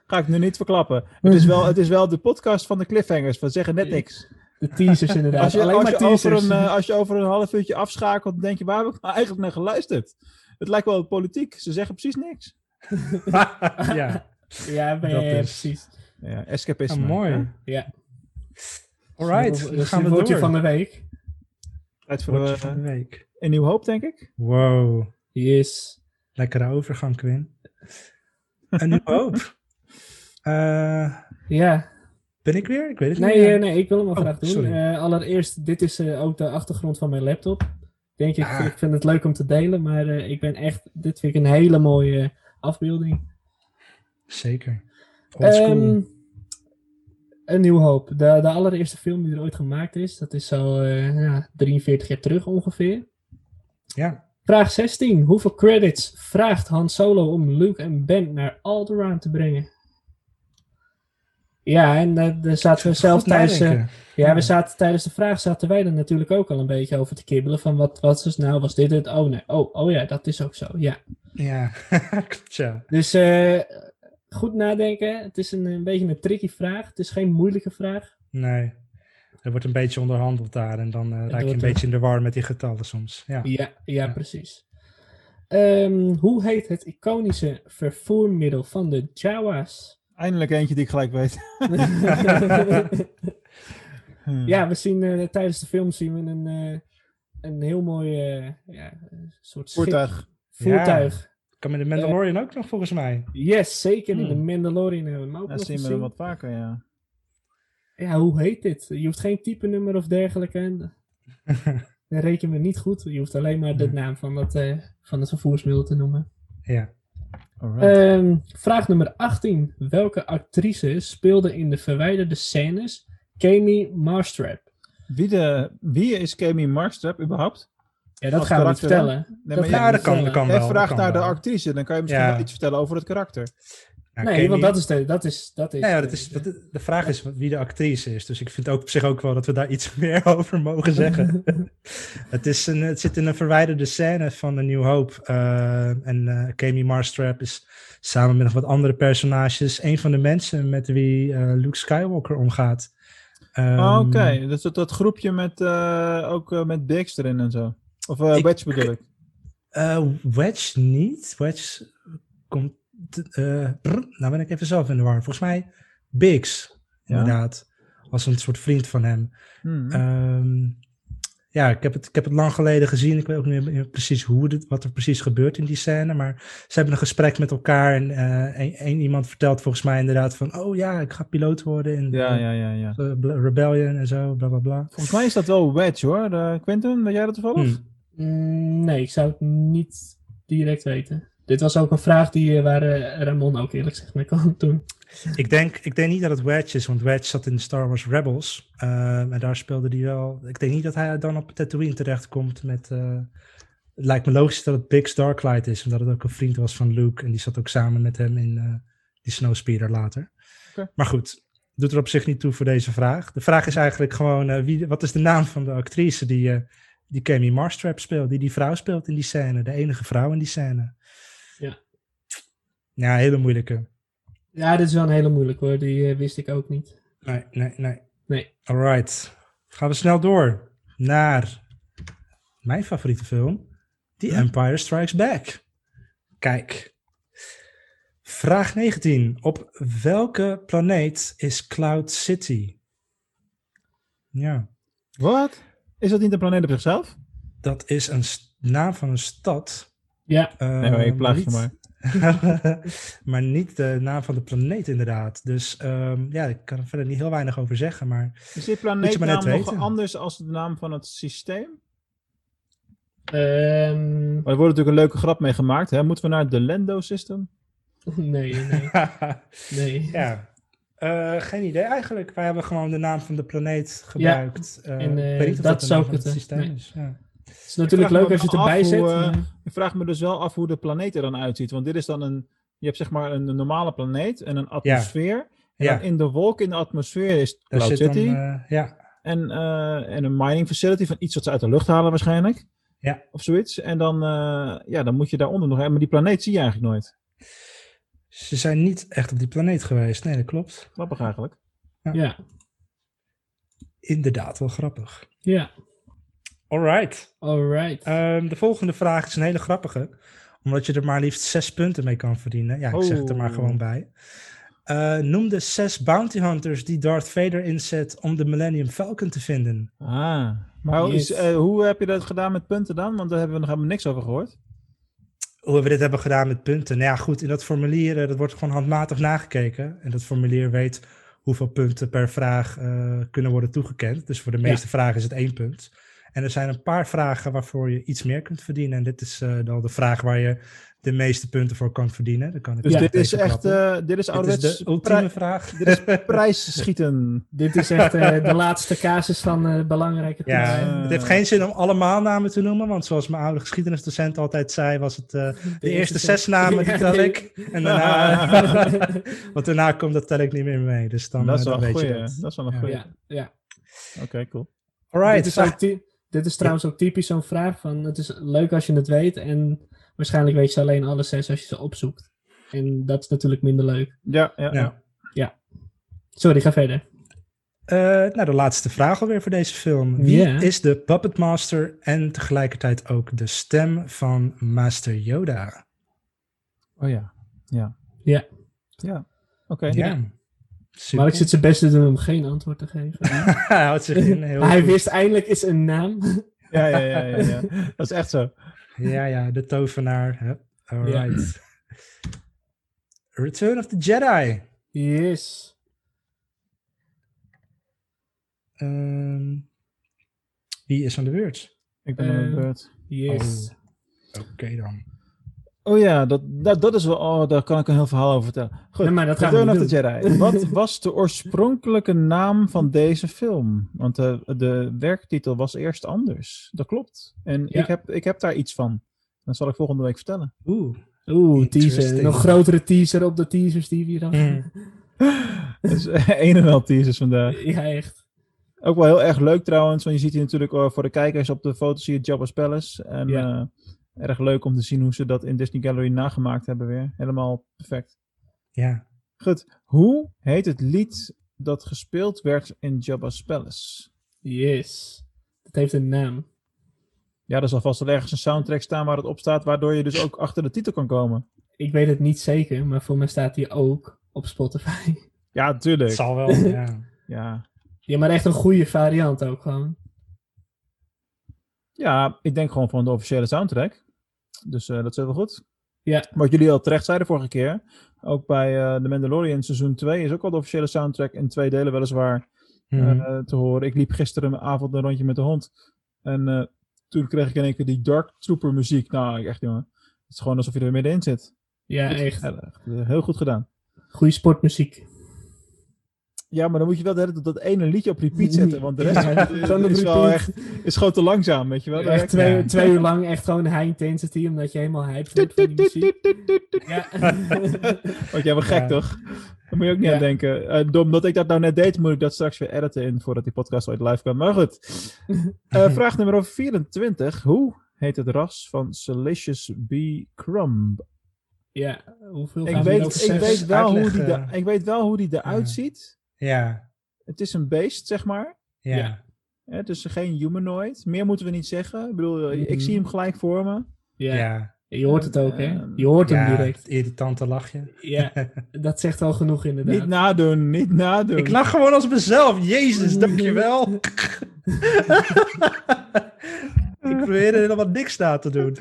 Ga ik nu niet verklappen. Het is, wel, het is wel de podcast van de cliffhangers. We zeggen net niks. De teasers inderdaad. Als je, Alleen als, maar je teasers. over een, eh, als je over een half uurtje afschakelt, dan denk je, waar heb ik nou eigenlijk naar geluisterd? Het lijkt wel politiek. Ze zeggen precies niks. ja. Ja, ben dat je, is- precies. Ja, escapisme. Ah, mooi. hè? Ja. Alright, Dat dan is gaan het we woordje door. van de week. Tijd voor Woordje eh, van de week. een nieuw hoop, denk ik. Wow. Yes. Lekkere overgang, Quinn. Een nieuwe hoop. Eh, Ja, ben ik weer? Ik weet het nee, niet. eh, nee, ik wil hem wel Oh, graag doen. Eh, allereerst, dit is eh, ook de achtergrond van mijn laptop. Denk ik, Ah. ik vind het leuk om te delen, maar eh, ik ben echt, dit vind ik een hele mooie afbeelding. Zeker. Ehm, een nieuw hoop. De, de allereerste film die er ooit gemaakt is, dat is al eh, ja, 43 jaar terug ongeveer. ja. Vraag 16. Hoeveel credits vraagt Han Solo om Luke en Ben naar Alderaan te brengen? Ja, en eh, daar zaten we zelf tijdens... eh, nadenken. ja, Ja. we zaten tijdens de vraag zaten wij er natuurlijk ook al een beetje over te kibbelen. Van wat, wat is nou, was dit het? Oh nee, oh, oh ja, dat is ook zo, ja. Ja, klopt ja. Dus eh, goed nadenken. Het is een, een beetje een tricky vraag. Het is geen moeilijke vraag. Nee. Er wordt een beetje onderhandeld daar en dan eh, raak je een er- beetje in de war met die getallen soms. Ja. Ja, ja, Ja. precies. Ehm, hoe heet het iconische vervoermiddel van de Jawa's? Eindelijk eentje die ik gelijk weet. Hmm. ja, we zien eh, tijdens de film zien we een, eh, een heel mooi ja, soort schip- Voertuig. voertuig. Kan met de Mandalorian ook nog volgens mij. Yes, zeker. In de Hmm. Mandalorian hebben we hem ook Dat nog zien we wat vaker, ja. Ja, hoe heet dit? Je hoeft geen type nummer of dergelijke. Dan reken we niet goed. Je hoeft alleen maar de Hmm. naam van het, eh, van het vervoersmiddel te noemen. Ja. Ehm, vraag nummer 18. Welke actrice speelde in de verwijderde scènes Kami Marstrap? wie, de, wie is Kami Marstrap überhaupt? Ja, dat gaan we niet vertellen. Nee, Dat Ja, dat niet kan, dat kan Jij wel. vraagt dat kan naar de actrice, dan kan je misschien Ja. wel iets vertellen over het karakter. Nou, Nee, want dat is de, dat is, dat is Ja, de- dat is, dat, de vraag is wie de actrice is. Dus ik vind ook op zich ook wel dat we daar iets meer over mogen zeggen. het, is een, het zit in een verwijderde scène van een New Hope. eh, en eh Kami Marstrap is samen met nog wat andere personages... een van de mensen met wie eh, Luke Skywalker omgaat. Ehm, Oh, Oké, dus dat, dat groepje met, eh, ook met Biggs erin en zo. Of eh Ik- Wedge bedoel ik. eh, Wedge niet. Wedge komt... eh, brr, nou ben ik even zelf in de war. Volgens mij Biggs, Ja. inderdaad. Was een soort vriend van hem. Hmm. Ehm, ja, ik heb, het, ik heb het lang geleden gezien. Ik weet ook niet meer precies hoe dit, wat er precies gebeurt in die scène. Maar ze hebben een gesprek met elkaar. En eh, een, een iemand vertelt volgens mij inderdaad van... Oh ja, ik ga piloot worden in ja, ja, ja, ja. Rebellion en zo, bla bla bla. Volgens mij is dat wel Wedge hoor. De, Quentin, weet jij dat toevallig? Hmm. Mm, nee, ik zou het niet direct weten. Dit was ook een vraag die, eh, waar eh, Ramon ook eerlijk gezegd mee kwam toen. Ik, denk, ik denk niet dat het Wedge is, want Wedge zat in Star Wars Rebels. Ehm, en daar speelde hij wel... Ik denk niet dat hij dan op Tatooine terechtkomt met... eh, het lijkt me logisch dat het Biggs Darklight is, omdat het ook een vriend was van Luke. En die zat ook samen met hem in eh, die Snowspeeder later. Maar goed, doet er op zich niet toe voor deze vraag. De vraag is eigenlijk gewoon, eh, wie, wat is de naam van de actrice die, eh die Kami Marstrap speelt, die die vrouw speelt in die scène, de enige vrouw in die scène. Ja. Ja, hele moeilijke. Ja, dit is wel een hele moeilijke hoor. Die eh, wist ik ook niet. Nee, nee, nee. Nee. Alright. Gaan we snel door naar mijn favoriete film, The Empire Strikes Back. Kijk. Vraag 19. Op welke planeet is Cloud City? Ja, Wat? Is dat niet een planeet op zichzelf? dat is een naam van een stad. Ja, eh, Nee, maar ik plaag je niet- maar. maar niet de naam van de planeet inderdaad. Dus ehm, ja, ik kan er verder niet heel weinig over zeggen. Maar Is net planeetnaam nog weten. anders als de naam van het systeem? Ehm, Maar er wordt natuurlijk een leuke grap mee gemaakt. Hè? Moeten we naar de Lendo System? nee, nee, nee. ja, Eh, geen idee eigenlijk. Wij hebben gewoon de naam van de planeet gebruikt. Eh, en, eh, dat zou ik het het, systeem nee. is. Ja. Het is natuurlijk leuk als je het erbij hoe, zet. maar- Ik vraag me dus wel af hoe de planeet er dan uitziet. Want dit is dan een... Je hebt zeg maar een normale planeet en een atmosfeer. En Ja. in de wolk in de atmosfeer is Daar Cloud zit dan, City. ja, En, eh, en een mining facility van iets wat ze uit de lucht halen waarschijnlijk. Ja. Of zoiets. En dan, eh, ja, dan moet je daaronder nog... Maar die planeet zie je eigenlijk nooit. Ze zijn niet echt op die planeet geweest. Nee, dat klopt. Grappig eigenlijk. ja, Inderdaad, wel grappig. ja, Alright. alright. Ehm, de volgende vraag is een hele grappige. Omdat je er maar liefst zes punten mee kan verdienen. Ja, ik zeg het er maar Oh. gewoon bij. Eh, noem de zes bounty hunters die Darth Vader inzet om de Millennium Falcon te vinden. Ah. Maar hoe, is, eh, hoe heb je dat gedaan met punten dan? Want daar hebben we nog helemaal niks over gehoord. Hoe we dit hebben gedaan met punten. Nou ja, goed, in dat formulier, eh, dat wordt gewoon handmatig nagekeken. En dat formulier weet hoeveel punten per vraag eh, kunnen worden toegekend. Dus voor de Ja. meeste vragen is het één punt. En er zijn een paar vragen waarvoor je iets meer kunt verdienen. En dit is eh, dan de vraag waar je de meeste punten voor kan verdienen. Dan kan ik Dus je dit is echt, eh, dit is Dit is ouderwets de ultieme vraag. dit is prijsschieten. Dit is echt eh, de laatste casus van eh belangrijke Ja. Eh. het heeft geen zin om allemaal namen te noemen, want zoals mijn oude geschiedenisdocent altijd zei, was het eh, de, eerste zes namen die tel ik. En daarna, want daarna komt dat tel ik niet meer mee. Dus dan, dat is eh, wel dan een weet je goeie. dat. Dat is wel een Ja. goeie. Ja, ja. Oké, cool. Dit, is vraag- ook ty- dit is trouwens ook typisch zo'n vraag van, het is leuk als je het weet en waarschijnlijk weet je alleen alle zes als je ze opzoekt. En dat is natuurlijk minder leuk. Ja, ja. ja. Sorry, ga verder. Eh, nou, de laatste vraag alweer voor deze film. Wie Ja. is de Puppet Master en tegelijkertijd ook de stem van Master Yoda? Oh ja. Ja. Ja. Ja. Oké. Ja. Super. Maar ik zit zijn best te doen om geen antwoord te geven. Hij houdt zich in. Heel Hij goed. wist eindelijk eens een naam. Ja, ja, ja, ja, ja. Dat is echt zo. Ja, ja, de tovenaar. Hup. Alright. Return of the Jedi. Yes. Ehm, wie is aan de beurt? Ik ben aan de Eh, beurt. Yes. Oké dan. Oh ja, dat, dat, dat is wel. Oh, daar kan ik een heel verhaal over vertellen. Goed, Nee, maar dat gaan we Return niet of the Jedi. Wat was de oorspronkelijke naam van deze film? Want de, de werktitel was eerst anders. Dat klopt. En Ja. ik, heb, ik heb daar iets van. Dat zal ik volgende week vertellen. Oeh. Oeh, teaser. Nog grotere teaser op de teasers die we hier dan. Mm. Dus een en wel teasers vandaag. Ja, echt. Ook wel heel erg leuk trouwens, want je ziet hier natuurlijk eh, voor de kijkers op de foto zie je Jabba's Palace. En Ja. eh, erg leuk om te zien hoe ze dat in Disney Gallery nagemaakt hebben weer. Helemaal perfect. Ja. Goed, hoe heet het lied dat gespeeld werd in Jabba's Palace? Yes. Dat heeft een naam. Ja, er zal vast wel ergens een soundtrack staan waar het op staat, waardoor je dus ook achter de titel kan komen. Ik weet het niet zeker, maar voor mij staat hij ook op Spotify. Ja, tuurlijk. Het zal wel, ja. Ja. Ja, maar echt een goede variant ook gewoon. Ja, ik denk gewoon van de officiële soundtrack. Dus eh, dat is wel goed. Ja. Wat jullie al terecht zeiden vorige keer, ook bij eh The Mandalorian seizoen 2 is ook al de officiële soundtrack in twee delen weliswaar Mhm. eh, te horen. Ik liep gisteren avond een rondje met de hond. En toen kreeg ik in één keer die Dark Trooper muziek. Nou, echt jongen. Het is gewoon alsof je er middenin zit. Ja, Goed. echt. Eh, heel goed gedaan. Goede sportmuziek. Ja, maar dan moet je wel de tijd dat ene liedje op repeat zetten. Want de rest Ja, is, is wel repeat. echt, is gewoon te langzaam, weet je wel. Echt twee, Ja. twee uur lang echt gewoon high intensity, omdat je helemaal hyped wordt. Ja. Jij wel gek, Ja. toch? Daar moet je ook niet Ja. aan denken. Eh dom dat ik dat nou net deed, moet ik dat straks weer editen in voordat die podcast ooit live kan. Maar goed. Eh, vraag nummer 24. Hoe heet het ras van Salacious B. Crumb? ja, hoeveel Ik gaan we weet, ik, weet wel hoe die er- ik weet wel hoe die eruit Ja. ziet. Ja. Het is een beest, zeg maar. Ja. Ja. Hè, Het is geen humanoid. Meer moeten we niet zeggen. Ik bedoel, eh, ik Mhm. zie hem gelijk voor me. Ja. Ja. je hoort het ook, hè? Ehm, Je hoort hem Ja, direct. het irritante lachje. Ja, dat zegt al genoeg inderdaad. Niet nadoen, niet nadoen. Ik lach gewoon als mezelf. Jezus, dankjewel. ik probeerde helemaal niks na te doen.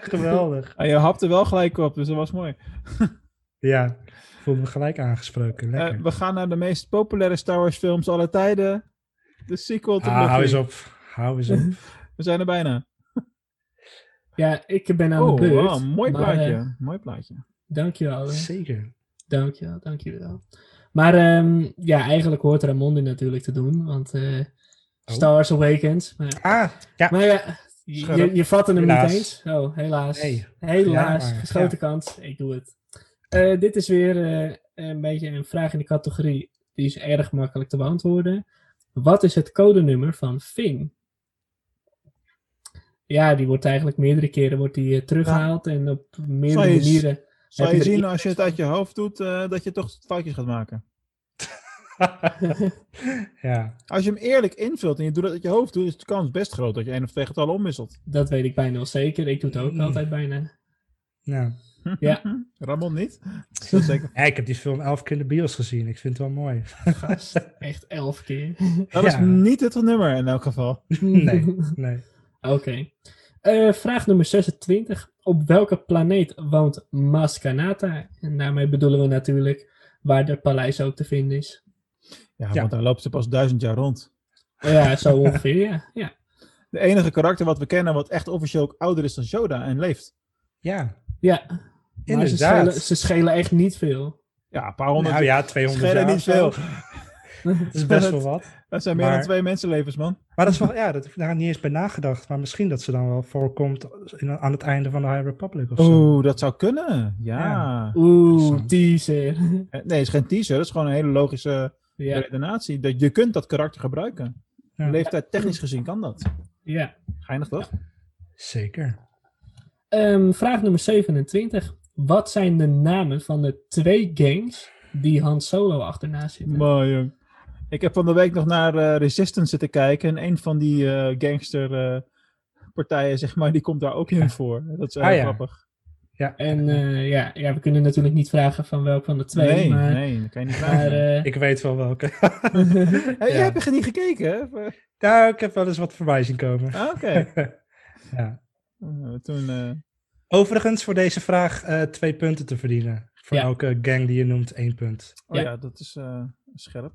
Geweldig. Ah, je hapte wel gelijk op, dus dat was mooi. Ja, voelde me gelijk aangesproken. Lekker. Eh, we gaan naar de meest populaire Star Wars films aller tijden. De sequel ah, hou eens op. Hou eens op. We zijn er bijna. Ja, ik ben aan oh, de beurt. wow, mooi maar, plaatje. eh, mooi plaatje. dankjewel. hè. Zeker. Dankjewel, dankjewel. Maar ehm, ja, eigenlijk hoort Ramondi natuurlijk te doen, want eh Star Wars Awakens. Maar, Ah, ja. maar ja, je, je, je vat hem Helaas. niet eens. Oh, helaas. Nee. Helaas, Ja, maar, geschoten ja. kans. Ik doe het. Eh, dit is weer eh, een beetje een vraag in de categorie. Die is erg makkelijk te beantwoorden. Wat is het codenummer van Finn? Ja, die wordt eigenlijk meerdere keren wordt die, eh, teruggehaald en op meerdere je- manieren. Zal heb je je zien als je het uit je hoofd doet, eh, dat je toch foutjes gaat maken. ja. Als je hem eerlijk invult en je doet dat uit je hoofd, doet, is de kans best groot dat je één of twee getallen omwisselt. Dat weet ik bijna wel zeker. Ik doe het ook Mm. altijd bijna. ja. Ja. Ramon niet? Zo zeker. Ja, ik heb die film elf keer in de bios gezien. Ik vind het wel mooi. Gast, echt elf keer. Dat is Ja. niet het nummer in elk geval. Nee, nee. Oké. Eh, vraag nummer 26. Op welke planeet woont Maskanata? En daarmee bedoelen we natuurlijk waar de paleis ook te vinden is. Ja, Ja. want daar loopt ze pas duizend jaar rond. Ja, zo ongeveer, ja. ja. De enige karakter wat we kennen wat echt officieel ook ouder is dan Yoda en leeft. Ja, Ja, maar ze Inderdaad. schelen, ze schelen echt niet veel. Ja, een paar honderd. nou ja, 200 schelen jaar niet veel. Dat is best wel wat. Dat zijn meer Maar- dan twee mensenlevens, man. Maar dat is wel, ja, dat heb ik daar niet eens bij nagedacht. Maar misschien dat ze dan wel voorkomt in, aan het einde van de High Republic of zo. Oeh, dat zou kunnen. Ja. Ja. Oeh, teaser. Eh, Nee, het is geen teaser. Dat is gewoon een hele logische ja, redenatie. Dat je kunt dat karakter gebruiken. Ja. Leeftijd technisch gezien kan dat. ja. Geinig toch? Zeker. Ehm, vraag nummer 27. Wat zijn de namen van de twee gangs die Han Solo achterna zitten? Maar jong. Ik heb van de week nog naar eh, Resistance zitten kijken. En een van die eh, gangster eh, partijen, zeg maar, die komt daar ook in voor. Dat is heel Ah, ja. grappig. Ja. En eh, ja, ja, we kunnen natuurlijk niet vragen van welk van de twee. nee, maar, nee, dat kan je niet maar vragen. Ik weet wel welke. Hey, ja. Jij hebt er niet gekeken, hè? Ja, ik heb wel eens wat voorbij zien komen. Ah, Oké. Ja. Toen, eh, Overigens voor deze vraag eh, twee punten te verdienen. Voor Ja. elke gang die je noemt één punt. oh Ja. ja. dat is eh, scherp.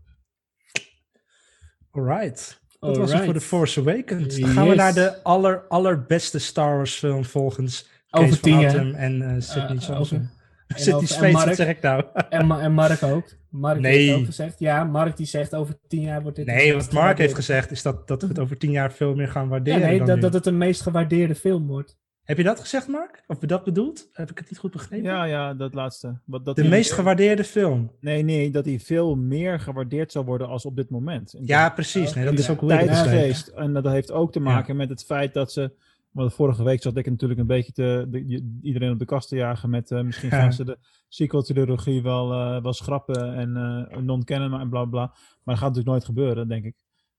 Alright. Dat was het voor The. Force Awakens. Dan gaan we naar de aller, allerbeste Star Wars film volgens Over tien van. Atem en eh Sidney Eh, Johnson. Sidney Mark. zeg ik nou? En, Ma- en Mark ook. Mark Nee. heeft ook gezegd. Ja, Mark die zegt over tien jaar wordt dit... de Nee, wat Mark heeft gezegd is dat, dat we het over tien jaar veel meer gaan Ja, waarderen. nee, dan dat, nu. dat het een meest gewaardeerde film wordt. Heb je dat gezegd, Mark? Of dat bedoeld? Heb ik het niet goed begrepen? Ja, ja, dat laatste. Wat, dat de meest gewaardeerde film. Nee, nee, dat hij veel meer gewaardeerd zou worden als op dit moment. Ja, precies. Nee, dat Ja. is ook hoe geweest. En dat heeft ook te maken met het feit dat ze. Want vorige week zat ik natuurlijk een beetje te, de- iedereen op de kast te jagen met eh, misschien Ja. gaan ze de sequel-trilogie wel, eh, wel schrappen en eh non-kennen en bla bla. Maar dat gaat natuurlijk nooit gebeuren, denk ik.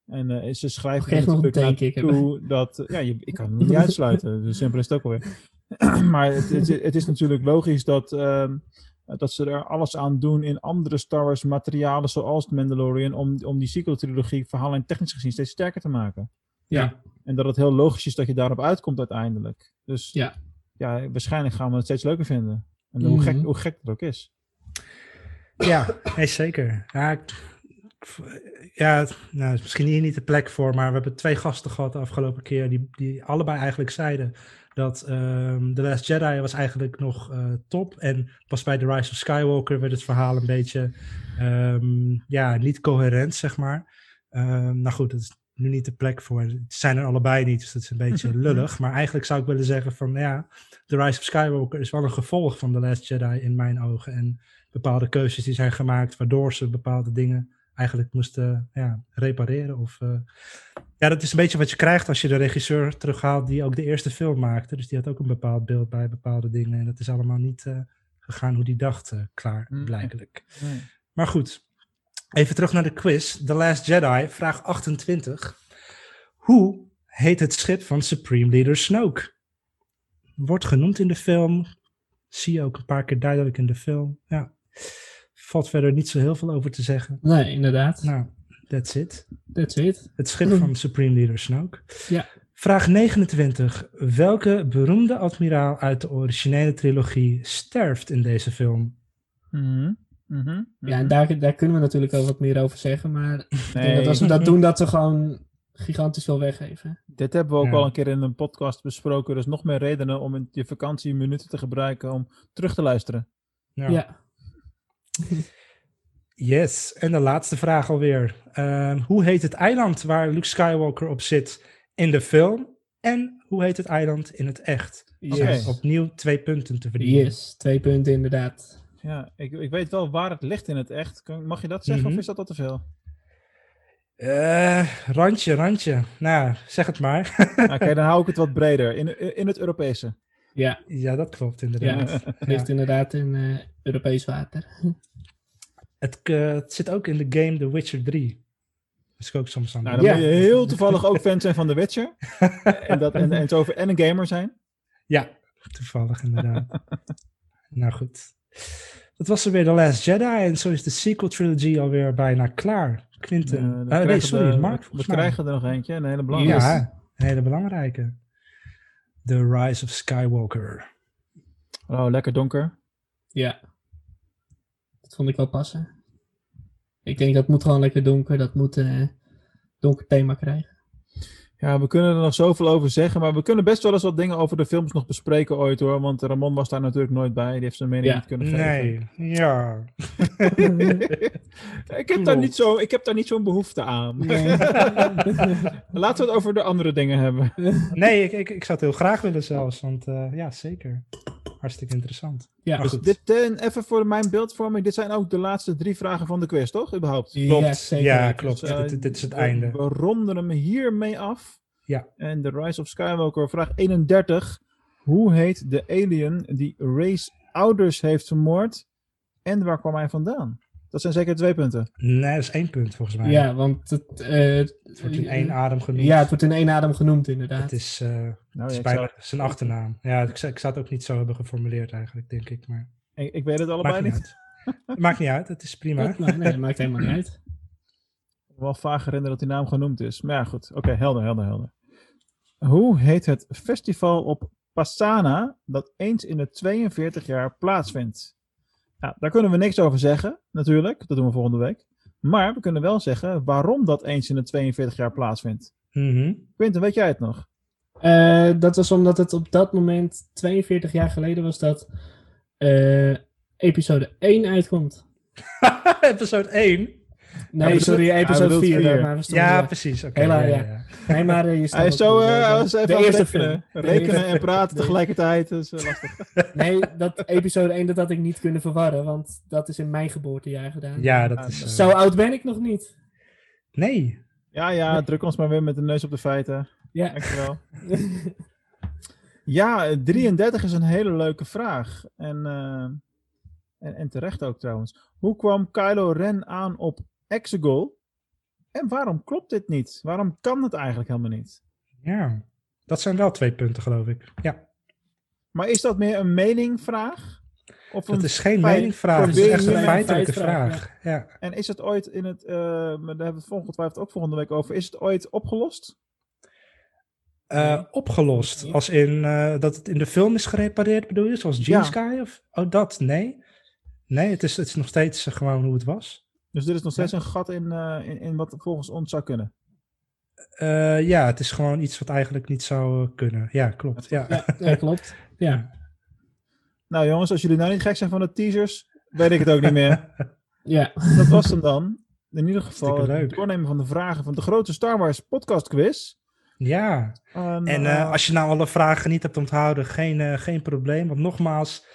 En eh, ze nog natuurlijk naartoe dat... Ja, je, ik kan het niet uitsluiten. Dus simpel is het ook alweer. maar het, het, het is natuurlijk logisch dat, ehm, dat ze er alles aan doen in andere Star Wars materialen zoals The Mandalorian om, om die sequel-trilogie verhaal en technisch gezien steeds sterker te maken. Ja. En dat het heel logisch is dat je daarop uitkomt uiteindelijk. Dus Ja. ja, waarschijnlijk gaan we het steeds leuker vinden. En hoe, gek, Mhm. hoe gek het ook is. Ja, nee, zeker. Ja, ik- ja nou, is misschien hier niet de plek voor, maar we hebben twee gasten gehad de afgelopen keer die, die allebei eigenlijk zeiden dat ehm The Last Jedi was eigenlijk nog eh, top. En pas bij The Rise of Skywalker werd het verhaal een beetje ehm, ja, niet coherent, zeg maar. Ehm, nou goed, dat is nu niet de plek voor. Het zijn er allebei niet, dus dat is een beetje lullig. Maar eigenlijk zou ik willen zeggen van ja, The Rise of Skywalker is wel een gevolg van The Last Jedi in mijn ogen. En bepaalde keuzes die zijn gemaakt waardoor ze bepaalde dingen eigenlijk moesten ja, repareren. Of, eh, ja, dat is een beetje wat je krijgt als je de regisseur terughaalt die ook de eerste film maakte. Dus die had ook een bepaald beeld bij bepaalde dingen. En dat is allemaal niet eh, gegaan hoe die dacht, eh, klaar, Mm. blijkelijk. Nee. Maar goed, even terug naar de quiz. The Last Jedi, vraag 28. Hoe heet het schip van Supreme Leader Snoke? Wordt genoemd in de film. Zie je ook een paar keer duidelijk in de film. Ja. Valt verder niet zo heel veel over te zeggen. Nee, inderdaad. Nou, that's it. That's it. Het schip van Supreme Leader Snoke. Ja. Vraag 29. Welke beroemde admiraal uit de originele trilogie sterft in deze film? Mhm. Mhm. Ja, en daar, daar kunnen we natuurlijk wel wat meer over zeggen. Maar Nee, dat als we dat doen, dat we gewoon gigantisch veel weggeven. dit hebben we ook Ja. al een keer in een podcast besproken. Dus nog meer redenen om in je vakantie minuten te gebruiken om terug te luisteren. Ja. Yes, en de laatste vraag alweer. Ehm, hoe heet het eiland waar Luke Skywalker op zit in de film? En hoe heet het eiland in het echt? Yes. Opnieuw twee punten te verdienen. Yes, twee punten inderdaad. Ja, ik, ik weet wel waar het ligt in het echt. Mag je dat zeggen Mhm. of is dat al te veel? Eh, randje, randje. Nou, zeg het maar. Oké, dan hou ik het wat breder. In, in het Europese. Ja, ja, dat klopt ja. inderdaad. het ligt inderdaad in eh, Europees water. Het, eh, het zit ook in de game The Witcher 3. Dat is ik ook soms aan Nou, het dan Ja. moet je heel toevallig ook fan zijn van The Witcher. en, dat, en, en, zo, en een gamer zijn. Ja, toevallig inderdaad. nou goed. Dat was er weer The Last Jedi en zo is de sequel trilogy alweer bijna klaar. Quinten. Eh, nee, sorry, we, Mark. We mij. krijgen er nog eentje, een hele belangrijke. Ja, een hele belangrijke. The Rise of Skywalker. Oh, lekker donker. Ja. Dat vond ik wel passen. Ik denk dat moet gewoon lekker donker. Dat moet eh donker thema krijgen. Ja, we kunnen er nog zoveel over zeggen, maar we kunnen best wel eens wat dingen over de films nog bespreken ooit hoor. Want Ramon was daar natuurlijk nooit bij. Die heeft zijn mening Ja. niet kunnen geven. Nee, ja. ik, heb daar niet zo, ik heb daar niet zo'n behoefte aan. Laten we het over de andere dingen hebben. Nee, ik, ik, ik zou het heel graag willen zelfs. Want eh, ja, zeker. Hartstikke interessant. Ja, Maar Dus goed. dit, eh, even voor mijn beeldvorming. Dit zijn ook de laatste drie vragen van de quiz, toch? Überhaupt. Klopt. Ja, zeker. Ja, klopt. Dus, eh, dit, dit is het einde. We ronden hem hiermee af. Ja. En The Rise of Skywalker, vraag 31. Hoe heet de alien die Ray's ouders heeft vermoord? En waar kwam hij vandaan? Dat zijn zeker twee punten. Nee, dat is één punt volgens mij. Ja, want het, eh, Het wordt in één adem genoemd. Ja, het wordt in één adem genoemd inderdaad. Het is, eh, Nou, het is ik, bijna zou- zijn achternaam. Ja, ik, zou- ik zou het ook niet zo hebben geformuleerd eigenlijk, denk ik. Maar ik, ik weet het allebei maakt niet. niet uit. Maakt niet uit, het is prima. Nee, dat maakt helemaal niet uit. Ik wel vaag herinneren dat die naam genoemd is. Maar ja, goed. Oké, helder, helder, helder. Hoe heet het festival op Passana dat eens in de 42 jaar plaatsvindt? Nou, daar kunnen we niks over zeggen, natuurlijk. Dat doen we volgende week. Maar we kunnen wel zeggen waarom dat eens in de 42 jaar plaatsvindt. Mhm. Quinten, weet jij het nog? Eh, dat was omdat het op dat moment, 42 jaar geleden, was dat eh, episode 1 uitkomt. Episode 1? Nee, sorry, episode bedoelt 4. vier. Maar we stonden Ja, daar. precies. Oké. Hela, ja, ja. ja, ja. Nee, maar eh, je staat Hij is zo, eh, was even de eerste rekenen. film. Rekenen en praten Nee. tegelijkertijd. Dat is eh, lastig. Nee, dat episode 1 dat had ik niet kunnen verwarren, want dat is in mijn geboortejaar gedaan. Ja, dat is... Zo oud ben ik nog niet. Nee. Ja, ja, druk ons maar weer met de neus op de feiten. Ja. Dankjewel. Ja, eh, 33 is een hele leuke vraag. En, eh, en, en terecht ook trouwens. Hoe kwam Kylo Ren aan op Exegol? En waarom klopt dit niet? Waarom kan het eigenlijk helemaal niet? Ja. Dat zijn wel twee punten, geloof ik. Ja. Maar is dat meer een meningvraag? Of Dat een is geen feit- meningvraag, het is echt een feitelijke vraag. Ja. En is het ooit in het, eh, maar daar hebben we het ongetwijfeld ook volgende week over, is het ooit opgelost? Eh, opgelost. Als in eh, dat het in de film is gerepareerd, bedoel je? Zoals Ja. G-Sky? Of... Oh, dat? Nee. Nee, het is, het is nog steeds gewoon hoe het was. Dus er is nog steeds een gat in, eh, in, in wat volgens ons zou kunnen. Eh, ja, het is gewoon iets wat eigenlijk niet zou eh, kunnen. Ja, klopt. Ja. Ja, ja, klopt. Ja. Nou jongens, als jullie nou niet gek zijn van de teasers, weet ik het ook niet meer. ja. Dat was hem dan. In ieder geval het doornemen van de vragen van de grote Star Wars podcast quiz. ja. En, En als je nou alle vragen niet hebt onthouden, geen, geen probleem. Want nogmaals,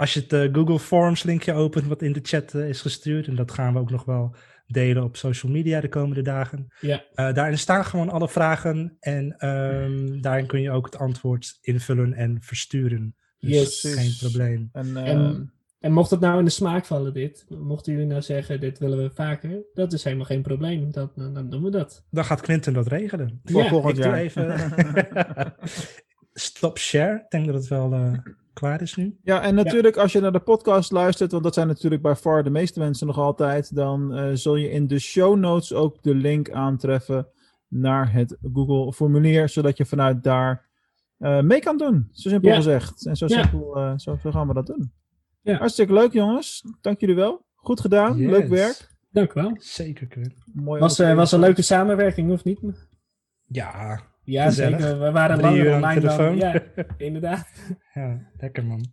als je het eh, Google Forms linkje opent wat in de chat eh, is gestuurd, en dat gaan we ook nog wel delen op social media de komende dagen. Ja. Eh, daarin staan gewoon alle vragen en ehm, daarin kun je ook het antwoord invullen en versturen. Dus Yes. geen probleem. en, eh, En, en mocht het nou in de smaak vallen, dit, mochten jullie nou zeggen, dit willen we vaker, dat is helemaal geen probleem. Dat, dan dan doen we dat. Dan gaat Quinten dat regelen. voor ja, volgend jaar. even stop share. Ik denk dat het wel eh, klaar is nu. Ja, en natuurlijk als je naar de podcast luistert, want dat zijn natuurlijk bij far de meeste mensen nog altijd, dan eh, zul je in de show notes ook de link aantreffen naar het Google formulier, zodat je vanuit daar eh, mee kan doen. Zo simpel Ja. gezegd. En zo, Ja. simpel, eh, zo, zo gaan we dat doen. Ja. Hartstikke leuk jongens. Dank jullie wel. Goed gedaan. Yes. Leuk werk. Dank u wel. Zeker. Mooi Was, eh, was een leuke samenwerking, of niet? Ja, Ja, Gezellig. zeker. We waren Drie langer uur aan de online dan... telefoon. Ja, inderdaad. ja, lekker man.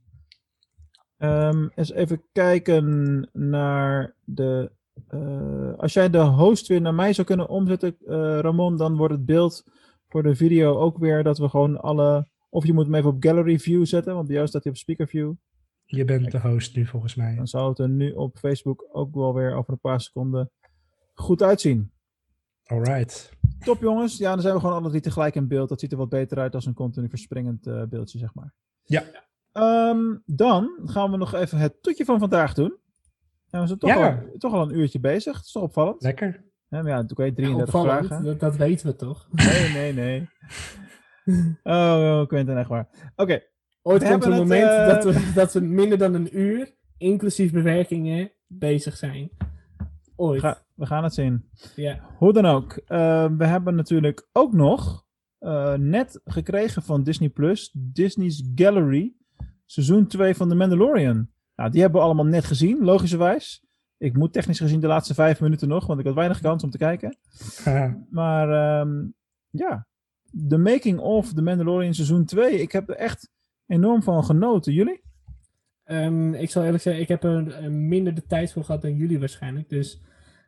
Ehm, eens even kijken naar de. eh, als jij de host weer naar mij zou kunnen omzetten, eh, Ramon, dan wordt het beeld voor de video ook weer dat we gewoon alle. Of je moet hem even op gallery view zetten, want bij jou staat hij op speaker view. Je bent de host nu volgens mij. Dan zou het er nu op Facebook ook wel weer over een paar seconden goed uitzien. Alright. Top jongens, ja, dan zijn we gewoon alle drie tegelijk in beeld. Dat ziet er wat beter uit als een continu verspringend eh, beeldje, zeg maar. Ja. Ehm, dan gaan we nog even het toetje van vandaag doen. En we zijn toch, Ja. al, toch al een uurtje bezig. Dat is toch opvallend? Lekker. Ja, maar ja, oké, 33 Opvallend, vragen. dat, dat weten we toch? Nee, nee, nee. Oh, oh Quentin, echt waar. Oké, Ooit We komt er een hebben moment het, eh, dat, we, dat we minder dan een uur, inclusief bewerkingen, bezig zijn. Ooit. ga- we gaan het zien. Ja. Hoe dan ook. ehm, we hebben natuurlijk ook nog eh, net gekregen van Disney Plus, Disney's Gallery, seizoen 2 van The Mandalorian. Nou, die hebben we allemaal net gezien, logischerwijs. Ik moet technisch gezien de laatste vijf minuten nog, want ik had weinig kans om te kijken. Maar ehm, ja, The Making of The Mandalorian seizoen 2, ik heb er echt enorm van genoten. Jullie? Ehm, ik zal eerlijk zeggen, ik heb er eh, minder de tijd voor gehad dan jullie waarschijnlijk. Dus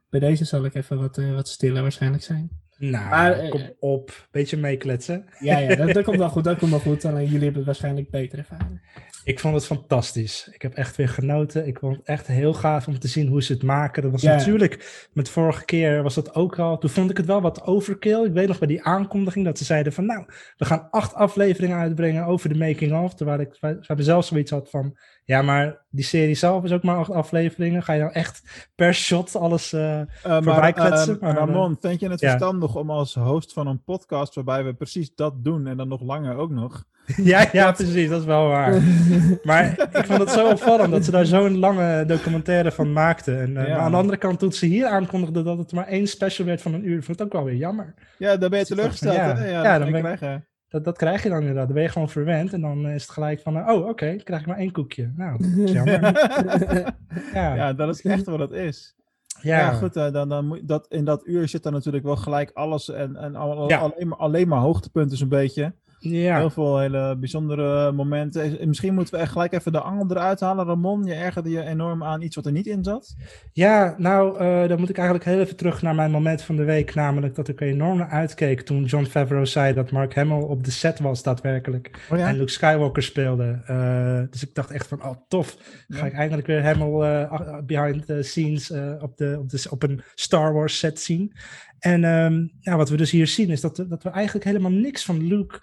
bij deze zal ik even wat, eh, wat stiller waarschijnlijk zijn. Nou, Maar, eh, kom op. Beetje meekletsen. Ja, ja dat, dat komt wel goed. Dat komt wel goed. Alleen jullie hebben het waarschijnlijk beter ervaren. Ik vond het fantastisch. Ik heb echt weer genoten. Ik vond het echt heel gaaf om te zien hoe ze het maken. Dat was natuurlijk, met vorige keer was dat ook al. Toen vond ik het wel wat overkill. Ik weet nog bij die aankondiging dat ze zeiden van nou, we gaan acht afleveringen uitbrengen over de making of. Terwijl ik bij mezelf zoiets had van, ja maar die serie zelf is ook maar acht afleveringen. Ga je nou echt per shot alles... eh, Eh, Voorbij maar, kletsen, eh, maar, Ramon, vind je het ja. verstandig om als host van een podcast waarbij we precies dat doen en dan nog langer ook nog? ja, ja, precies, dat is wel waar. Maar ik vond het zo opvallend dat ze daar zo'n lange documentaire van maakten. En, eh, Ja. Maar aan de andere kant, toen ze hier aankondigden dat het maar één special werd van een uur, vond ik het ook wel weer jammer. Ja, daar ben je teleurgesteld. Ja. hè? Ja, dat dan ben je ik- krijgen. Dat, dat krijg je dan inderdaad. Dan ben je gewoon verwend en dan is het gelijk van, eh, oh oké, dan krijg ik maar één koekje. Nou, dat is jammer. ja, ja, dat is echt wat het is. ja. Ja, goed, eh, dan, dan moet, dat, in dat uur zit dan natuurlijk wel gelijk alles en, en al- Ja. alleen, maar, alleen maar hoogtepunten zo'n beetje. Ja. Heel veel hele bijzondere momenten. Eh, Misschien moeten we echt gelijk even de angel eruit halen, Ramon. Je ergerde je enorm aan iets wat er niet in zat. Ja, nou, eh, dan moet ik eigenlijk heel even terug naar mijn moment van de week. Namelijk dat ik er enorm naar uitkeek toen John Favreau zei dat Mark Hamill op de set was daadwerkelijk. Oh ja? En Luke Skywalker speelde. Eh, dus ik dacht echt van, oh tof. Ga ik eindelijk weer Hamill eh, behind the scenes eh, op, de, op, de, op een Star Wars set zien. En ehm, ja, wat we dus hier zien is dat, dat we eigenlijk helemaal niks van Luke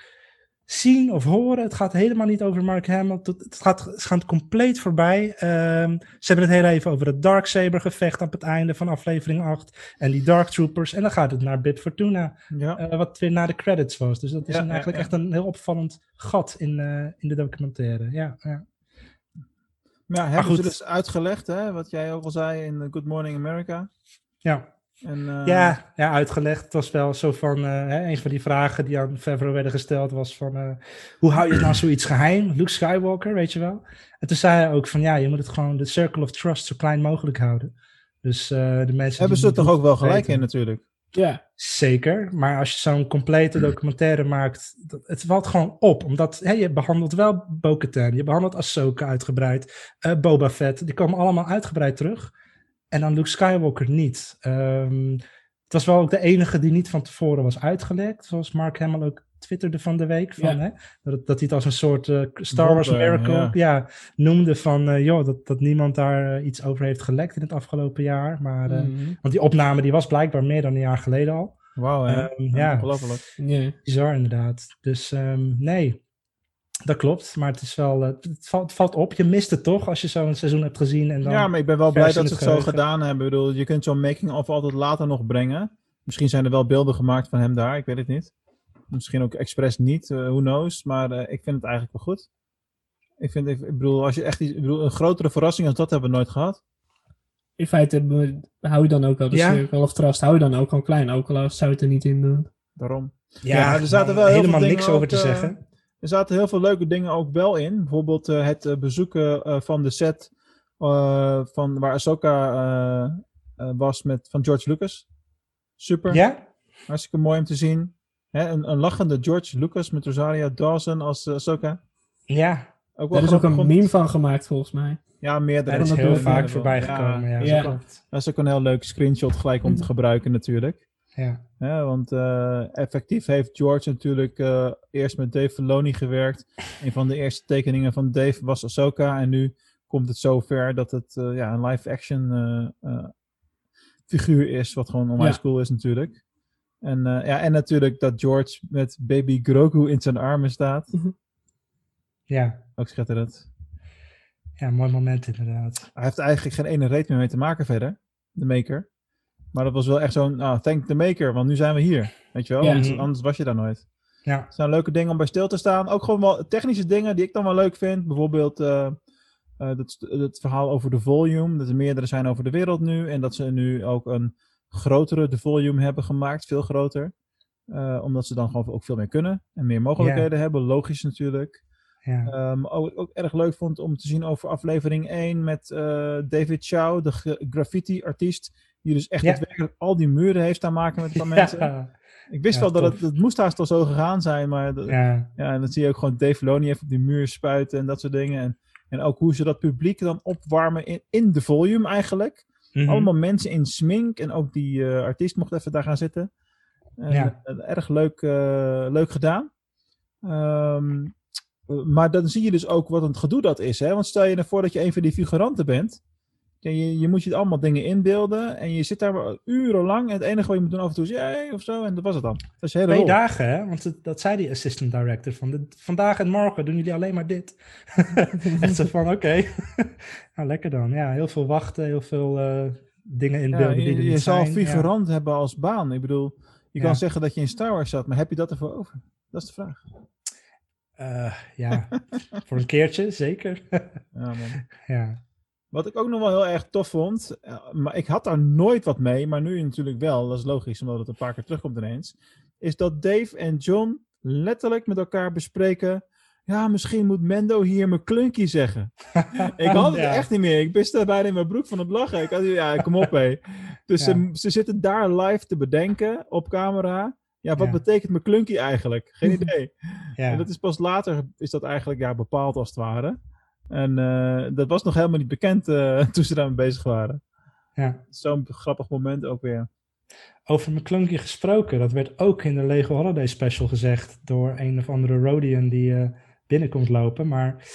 zien of horen. Het gaat helemaal niet over Mark Hamill. Het, gaat, het gaat compleet voorbij. Ehm, ze hebben het heel even over het Darksaber gevecht op het einde van aflevering 8. En die Dark Troopers. En dan gaat het naar Bit Fortuna. Ja. eh, wat weer na de credits was. Dus dat is Ja, een- eigenlijk ja. echt een heel opvallend gat in, eh, in de documentaire. Ja, ja. Hebben goed. ze dus uitgelegd, hè, wat jij ook al zei in Good Morning America. ja. En, eh, Ja, ja, uitgelegd. Het was wel zo van, eh, hè, een van die vragen die aan Favreau werden gesteld was van, eh, hoe hou je nou zoiets geheim? Luke Skywalker, weet je wel? En toen zei hij ook van, ja, je moet het gewoon, de circle of trust zo klein mogelijk houden. Dus eh, de mensen... Hebben ze er toch ook wel gelijk weten- in natuurlijk. Ja, Zeker, maar als je zo'n complete documentaire maakt, dat- het valt gewoon op. Omdat hè, je behandelt wel Bo-Katan, je behandelt Ahsoka uitgebreid, eh, Boba Fett, die komen allemaal uitgebreid terug. En dan Luke Skywalker niet. Ehm, het was wel ook de enige die niet van tevoren was uitgelekt, zoals Mark Hamill ook twitterde van de week. Van, Ja. hè, dat, dat hij het als een soort eh, Star Wars Wonder, miracle ja. ja. noemde van, eh, joh, dat, dat niemand daar eh, iets over heeft gelekt in het afgelopen jaar. Maar, Mhm. want die opname die was blijkbaar meer dan een jaar geleden al. Wauw? Ehm, ja. Ongelooflijk. Bizar inderdaad. Dus ehm, nee, dat klopt. Maar het is wel, eh, het, valt, het valt op. Je mist het toch als je zo'n seizoen hebt gezien. En dan, Ja, maar ik ben wel blij dat ze het het zo gedaan hebben. Ik bedoel, je kunt zo'n making-of altijd later nog brengen. Misschien zijn er wel beelden gemaakt van hem daar, ik weet het niet. Misschien ook expres niet, eh, who knows. Maar eh, ik vind het eigenlijk wel goed. Ik, vind, ik, ik bedoel, als je echt iets- ik bedoel, een grotere verrassing als dat hebben we nooit gehad. In feite hou je dan ook al de Ja. circle of trust, hou je dan ook al klein, ook al zou je het er niet in doen. Daarom. ja, ja, er zaten nee, wel helemaal niks over te zeggen. Er zaten heel veel leuke dingen ook wel in. Bijvoorbeeld eh, het eh, bezoeken eh, van de set eh, van waar Ahsoka eh, eh, was met, van George Lucas. Super. Ja? Hartstikke mooi om te zien. Hè, een, een lachende George Lucas met Rosaria Dawson als uh, Ahsoka. Ja. Ook wel Daar is ook een meme van gemaakt volgens mij. Ja, meerdere. Dat is dat heel vaak voorbij gekomen. Ja, Ja. Dat is ook een heel leuk screenshot gelijk om te gebruiken natuurlijk. Ja. Ja, want eh, effectief heeft George natuurlijk eh, eerst met Dave Filoni gewerkt. Een van de eerste tekeningen van Dave was Ahsoka. En nu komt het zover dat het eh, ja, een live-action figuur is. Wat gewoon onwijs Ja. cool is natuurlijk. En, ja, en natuurlijk dat George met baby Grogu in zijn armen staat. Ja. Ook schitterend. ja, mooi moment inderdaad. Hij heeft eigenlijk geen ene reet meer mee te maken verder. De maker. Maar dat was wel echt zo'n, ah, thank the maker, want nu zijn we hier. Weet je wel, Ja. anders, anders was je daar nooit. Ja. Het zijn leuke dingen om bij stil te staan. Ook gewoon wel technische dingen die ik dan wel leuk vind. Bijvoorbeeld eh, eh, dat, het verhaal over de volume. Dat er meerdere zijn over de wereld nu. En dat ze nu ook een grotere de volume hebben gemaakt. Veel groter. Eh, omdat ze dan gewoon ook veel meer kunnen en meer mogelijkheden hebben. Logisch natuurlijk. Ja. Ehm, ook, wat ik ook erg leuk vond om te zien over aflevering 1 met eh, David Chow, de gra- graffiti-artiest. Die dus echt daadwerkelijk al die muren heeft staan maken met een mensen. Ik wist wel dat het, tof. het moest haast al zo gegaan zijn, maar ja. En dan zie je ook gewoon Dave Filoni even op die muur spuiten en dat soort dingen. En, en ook hoe ze dat publiek dan opwarmen in, in de volume eigenlijk. Mhm. Allemaal mensen in smink en ook die eh, artiest mocht even daar gaan zitten. En, Ja. eh, erg leuk, eh, leuk gedaan. Ehm, eh, maar dan zie je dus ook wat een gedoe dat is. Hè? Want stel je ervoor dat je een van die figuranten bent. Je, je moet je allemaal dingen inbeelden. En je zit daar urenlang. En het enige wat je moet doen af en toe is jee of zo. En dat was het dan. Dat is je hele Twee rol. dagen, hè? Want het- dat zei die assistant director. Van de, vandaag en morgen doen jullie alleen maar dit. Echt zo van, oké. nou, lekker dan. Ja, heel veel wachten, heel veel eh, dingen Ja, inbeelden die je er je niet zal figurant hebben als baan. Ik bedoel, je kan zeggen dat je in Star Wars zat. Maar heb je dat ervoor over? Dat is de vraag. Ja, Eh, ja. voor een keertje, zeker. Ja, man. ja. Wat ik ook nog wel heel erg tof vond, eh, maar ik had daar nooit wat mee, maar nu natuurlijk wel, dat is logisch omdat het een paar keer terugkomt ineens, is dat Dave en John letterlijk met elkaar bespreken, ja, misschien moet Mendo hier mijn klunky zeggen. ik had het Ja. echt niet meer, ik wist er bijna in mijn broek van het lachen. Ik had, ja, kom op hé. Dus Ja. ze, ze zitten daar live te bedenken op camera. Ja, wat Ja. betekent mijn klunky eigenlijk? Geen idee. En dat is pas later is dat eigenlijk ja, bepaald als het ware. En eh, dat was nog helemaal niet bekend eh, toen ze daarmee bezig waren. ja. Zo'n grappig moment ook weer. Over McClunky gesproken, dat werd ook in de Lego Holiday Special gezegd door een of andere Rodian die eh, binnenkomt lopen. Maar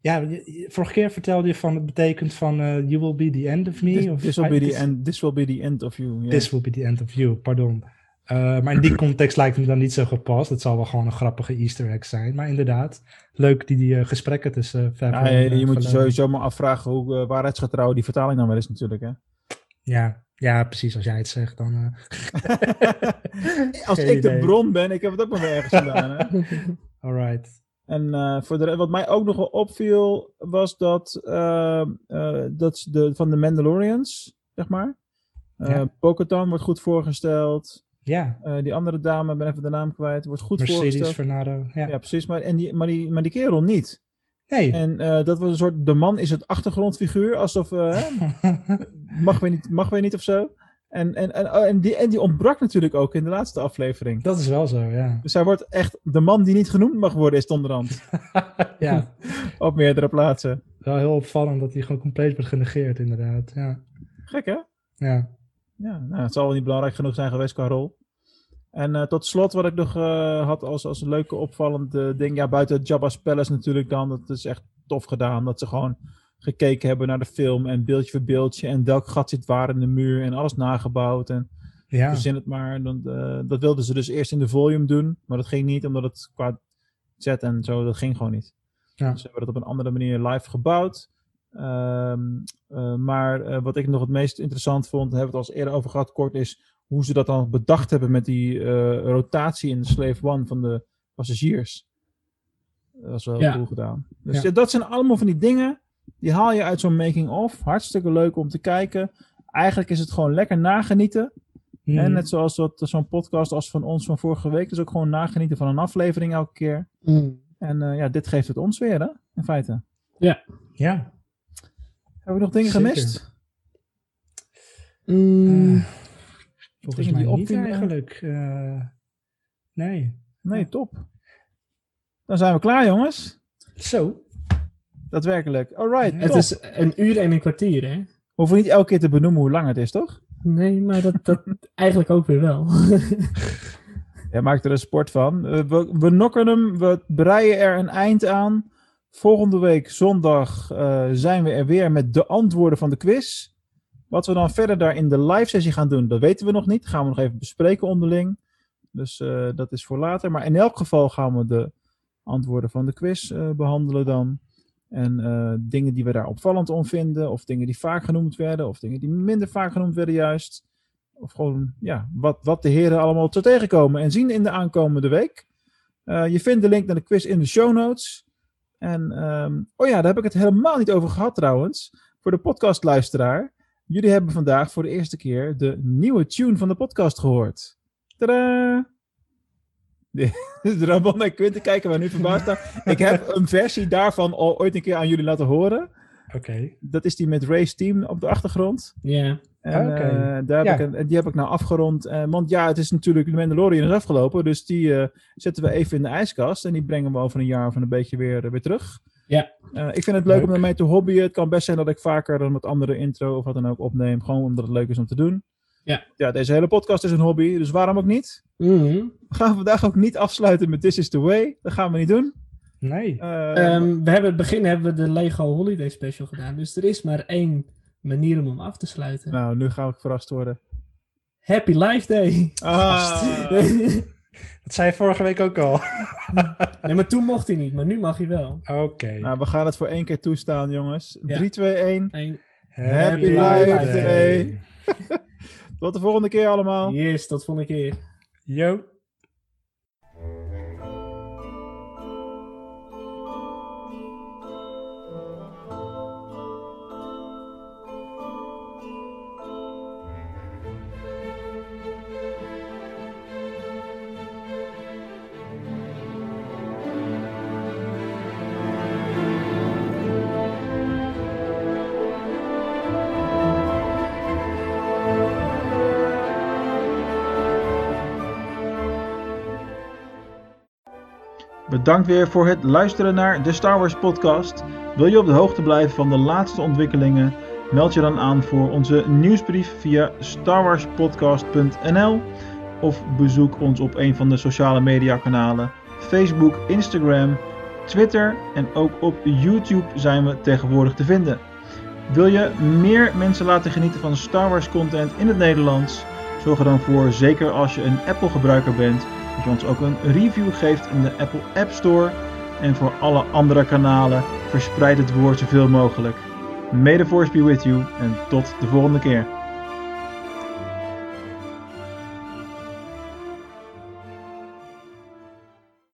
ja, vorige keer vertelde je van het betekent van you will be the end of me. This, of this will be the end, this will be the end of you. This will be the end of you, pardon. Eh, maar in die context lijkt het me dan niet zo gepast. Het zal wel gewoon een grappige easter egg zijn. Maar inderdaad, leuk die, die eh, gesprekken tussen uh, Ja, je, je moet je sowieso maar afvragen hoe waarheidsgetrouw die vertaling dan wel is natuurlijk. Hè? Ja, ja, precies. Als jij het zegt, dan... Als ik de bron ben, ik heb het ook maar weer ergens gedaan. Hè? alright. En eh, voor de, wat mij ook nog wel opviel, was dat, eh, eh, dat de, van de Mandalorians, zeg maar. Ja. Wordt goed voorgesteld. Ja, Eh, die andere dame, ik ben even de naam kwijt, wordt goed Mercedes voorgesteld. Fernando. Ja. Ja, precies. Maar, en die, maar, die, maar die kerel niet. Nee. En eh, dat was een soort, de man is het achtergrondfiguur, alsof, eh, mag weer niet, mag weer niet of zo. En, en, en, oh, en, die, en die ontbrak natuurlijk ook in de laatste aflevering. Dat is wel zo, ja. Dus hij wordt echt, de man die niet genoemd mag worden, is onderhand. ja, Op meerdere plaatsen. wel heel opvallend dat hij gewoon compleet wordt genegeerd, inderdaad. Ja, Gek hè? ja. Ja, nou, het zal wel niet belangrijk genoeg zijn geweest qua rol. En eh, tot slot wat ik nog eh, had als, als een leuke opvallend ding. Ja, buiten Jabba's Palace natuurlijk dan. Dat is echt tof gedaan. Dat ze gewoon gekeken hebben naar de film. En beeldje voor beeldje. En welk gat zit waar in de muur. En alles nagebouwd. En ja. verzin het maar. Dan, eh, dat wilden ze dus eerst in de volume doen. Maar dat ging niet. Omdat het qua set en zo. Dat ging gewoon niet. Ja. Dus ze hebben het op een andere manier live gebouwd. Ehm, eh, maar eh, wat ik nog het meest interessant vond, daar hebben we het al eens eerder over gehad, kort, is hoe ze dat dan bedacht hebben met die eh, rotatie in de Slave One van de passagiers. Dat was wel Ja. cool gedaan. Dus Ja. ja, dat zijn allemaal van die dingen, die haal je uit zo'n making-of. Hartstikke leuk om te kijken. Eigenlijk is het gewoon lekker nagenieten. En net zoals dat- zo'n podcast als van ons van vorige week, is ook gewoon nagenieten van een aflevering elke keer. En eh, ja, dit geeft het ons weer, hè? In feite. Ja, Hebben we nog dingen Zeker. gemist? Mm, Eh, volgens mij niet eigenlijk. Eh, nee. Nee, top. Dan zijn we klaar, jongens. Zo. Daadwerkelijk. Alright, het top. is een uur en een kwartier, hè? Hoeven niet elke keer te benoemen hoe lang het is, toch? Nee, maar dat, dat eigenlijk ook weer wel. Jij maakt er een sport van. Eh, we, we nokken hem, we breien er een eind aan. Volgende week zondag eh, zijn we er weer met de antwoorden van de quiz. Wat we dan verder daar in de live sessie gaan doen, dat weten we nog niet. Gaan we nog even bespreken onderling. Dus eh, dat is voor later. Maar in elk geval gaan we de antwoorden van de quiz eh, behandelen dan. En dingen die we daar opvallend om vinden. Of dingen die vaak genoemd werden. Of dingen die minder vaak genoemd werden juist. Of gewoon, ja, wat, wat de heren allemaal te tegenkomen en zien in de aankomende week. Je vindt de link naar de quiz in de show notes. En, ehm, oh ja, daar heb ik het helemaal niet over gehad trouwens. Voor de podcastluisteraar. Jullie hebben vandaag voor de eerste keer de nieuwe tune van de podcast gehoord. Tadaa! Dus Ramon en Quinten kijken waar nu verbaasd staan. Ik heb een versie daarvan al ooit een keer aan jullie laten horen. Oké. Dat is die met Race Team op de achtergrond. Ja. En, Oké. eh, daar heb Ja. ik een, en die heb ik nou afgerond. Eh, want ja, het is natuurlijk, de Mandalorian is afgelopen. Dus die eh, zetten we even in de ijskast. En die brengen we over een jaar of een beetje weer, weer terug. Ja. Eh, ik vind het leuk, Leuk. om ermee te hobbyen. Het kan best zijn dat ik vaker dan met andere intro of wat dan ook opneem. Gewoon omdat het leuk is om te doen. Ja. Ja, deze hele podcast is een hobby. Dus waarom ook niet? Mhm. We gaan vandaag ook niet afsluiten met This is the Way. Dat gaan we niet doen. Nee. Eh, Ehm, we hebben het begin hebben we de Lego Holiday Special gedaan. Dus er is maar één manier om hem af te sluiten. nou, nu ga ik verrast worden. Happy Life Day! Ah. Dat zei je vorige week ook al. nee, maar toen mocht hij niet, maar nu mag hij wel. Oké. Nou, we gaan het voor één keer toestaan, jongens. Ja. 3, 2, 1. En Happy Life Day. Tot de volgende keer allemaal. yes, tot volgende keer. Yo. Bedankt weer voor het luisteren naar de Star Wars podcast. Wil je op de hoogte blijven van de laatste ontwikkelingen? Meld je dan aan voor onze nieuwsbrief via starwarspodcast.nl of bezoek ons op een van de sociale media kanalen Facebook, Instagram, Twitter en ook op YouTube zijn we tegenwoordig te vinden. Wil je meer mensen laten genieten van Star Wars content in het Nederlands? Zorg er dan voor, zeker als je een Apple gebruiker bent, dat je ons ook een review geeft in de Apple App Store. En voor alle andere kanalen verspreid het woord zoveel mogelijk. May the force be with you en tot de volgende keer.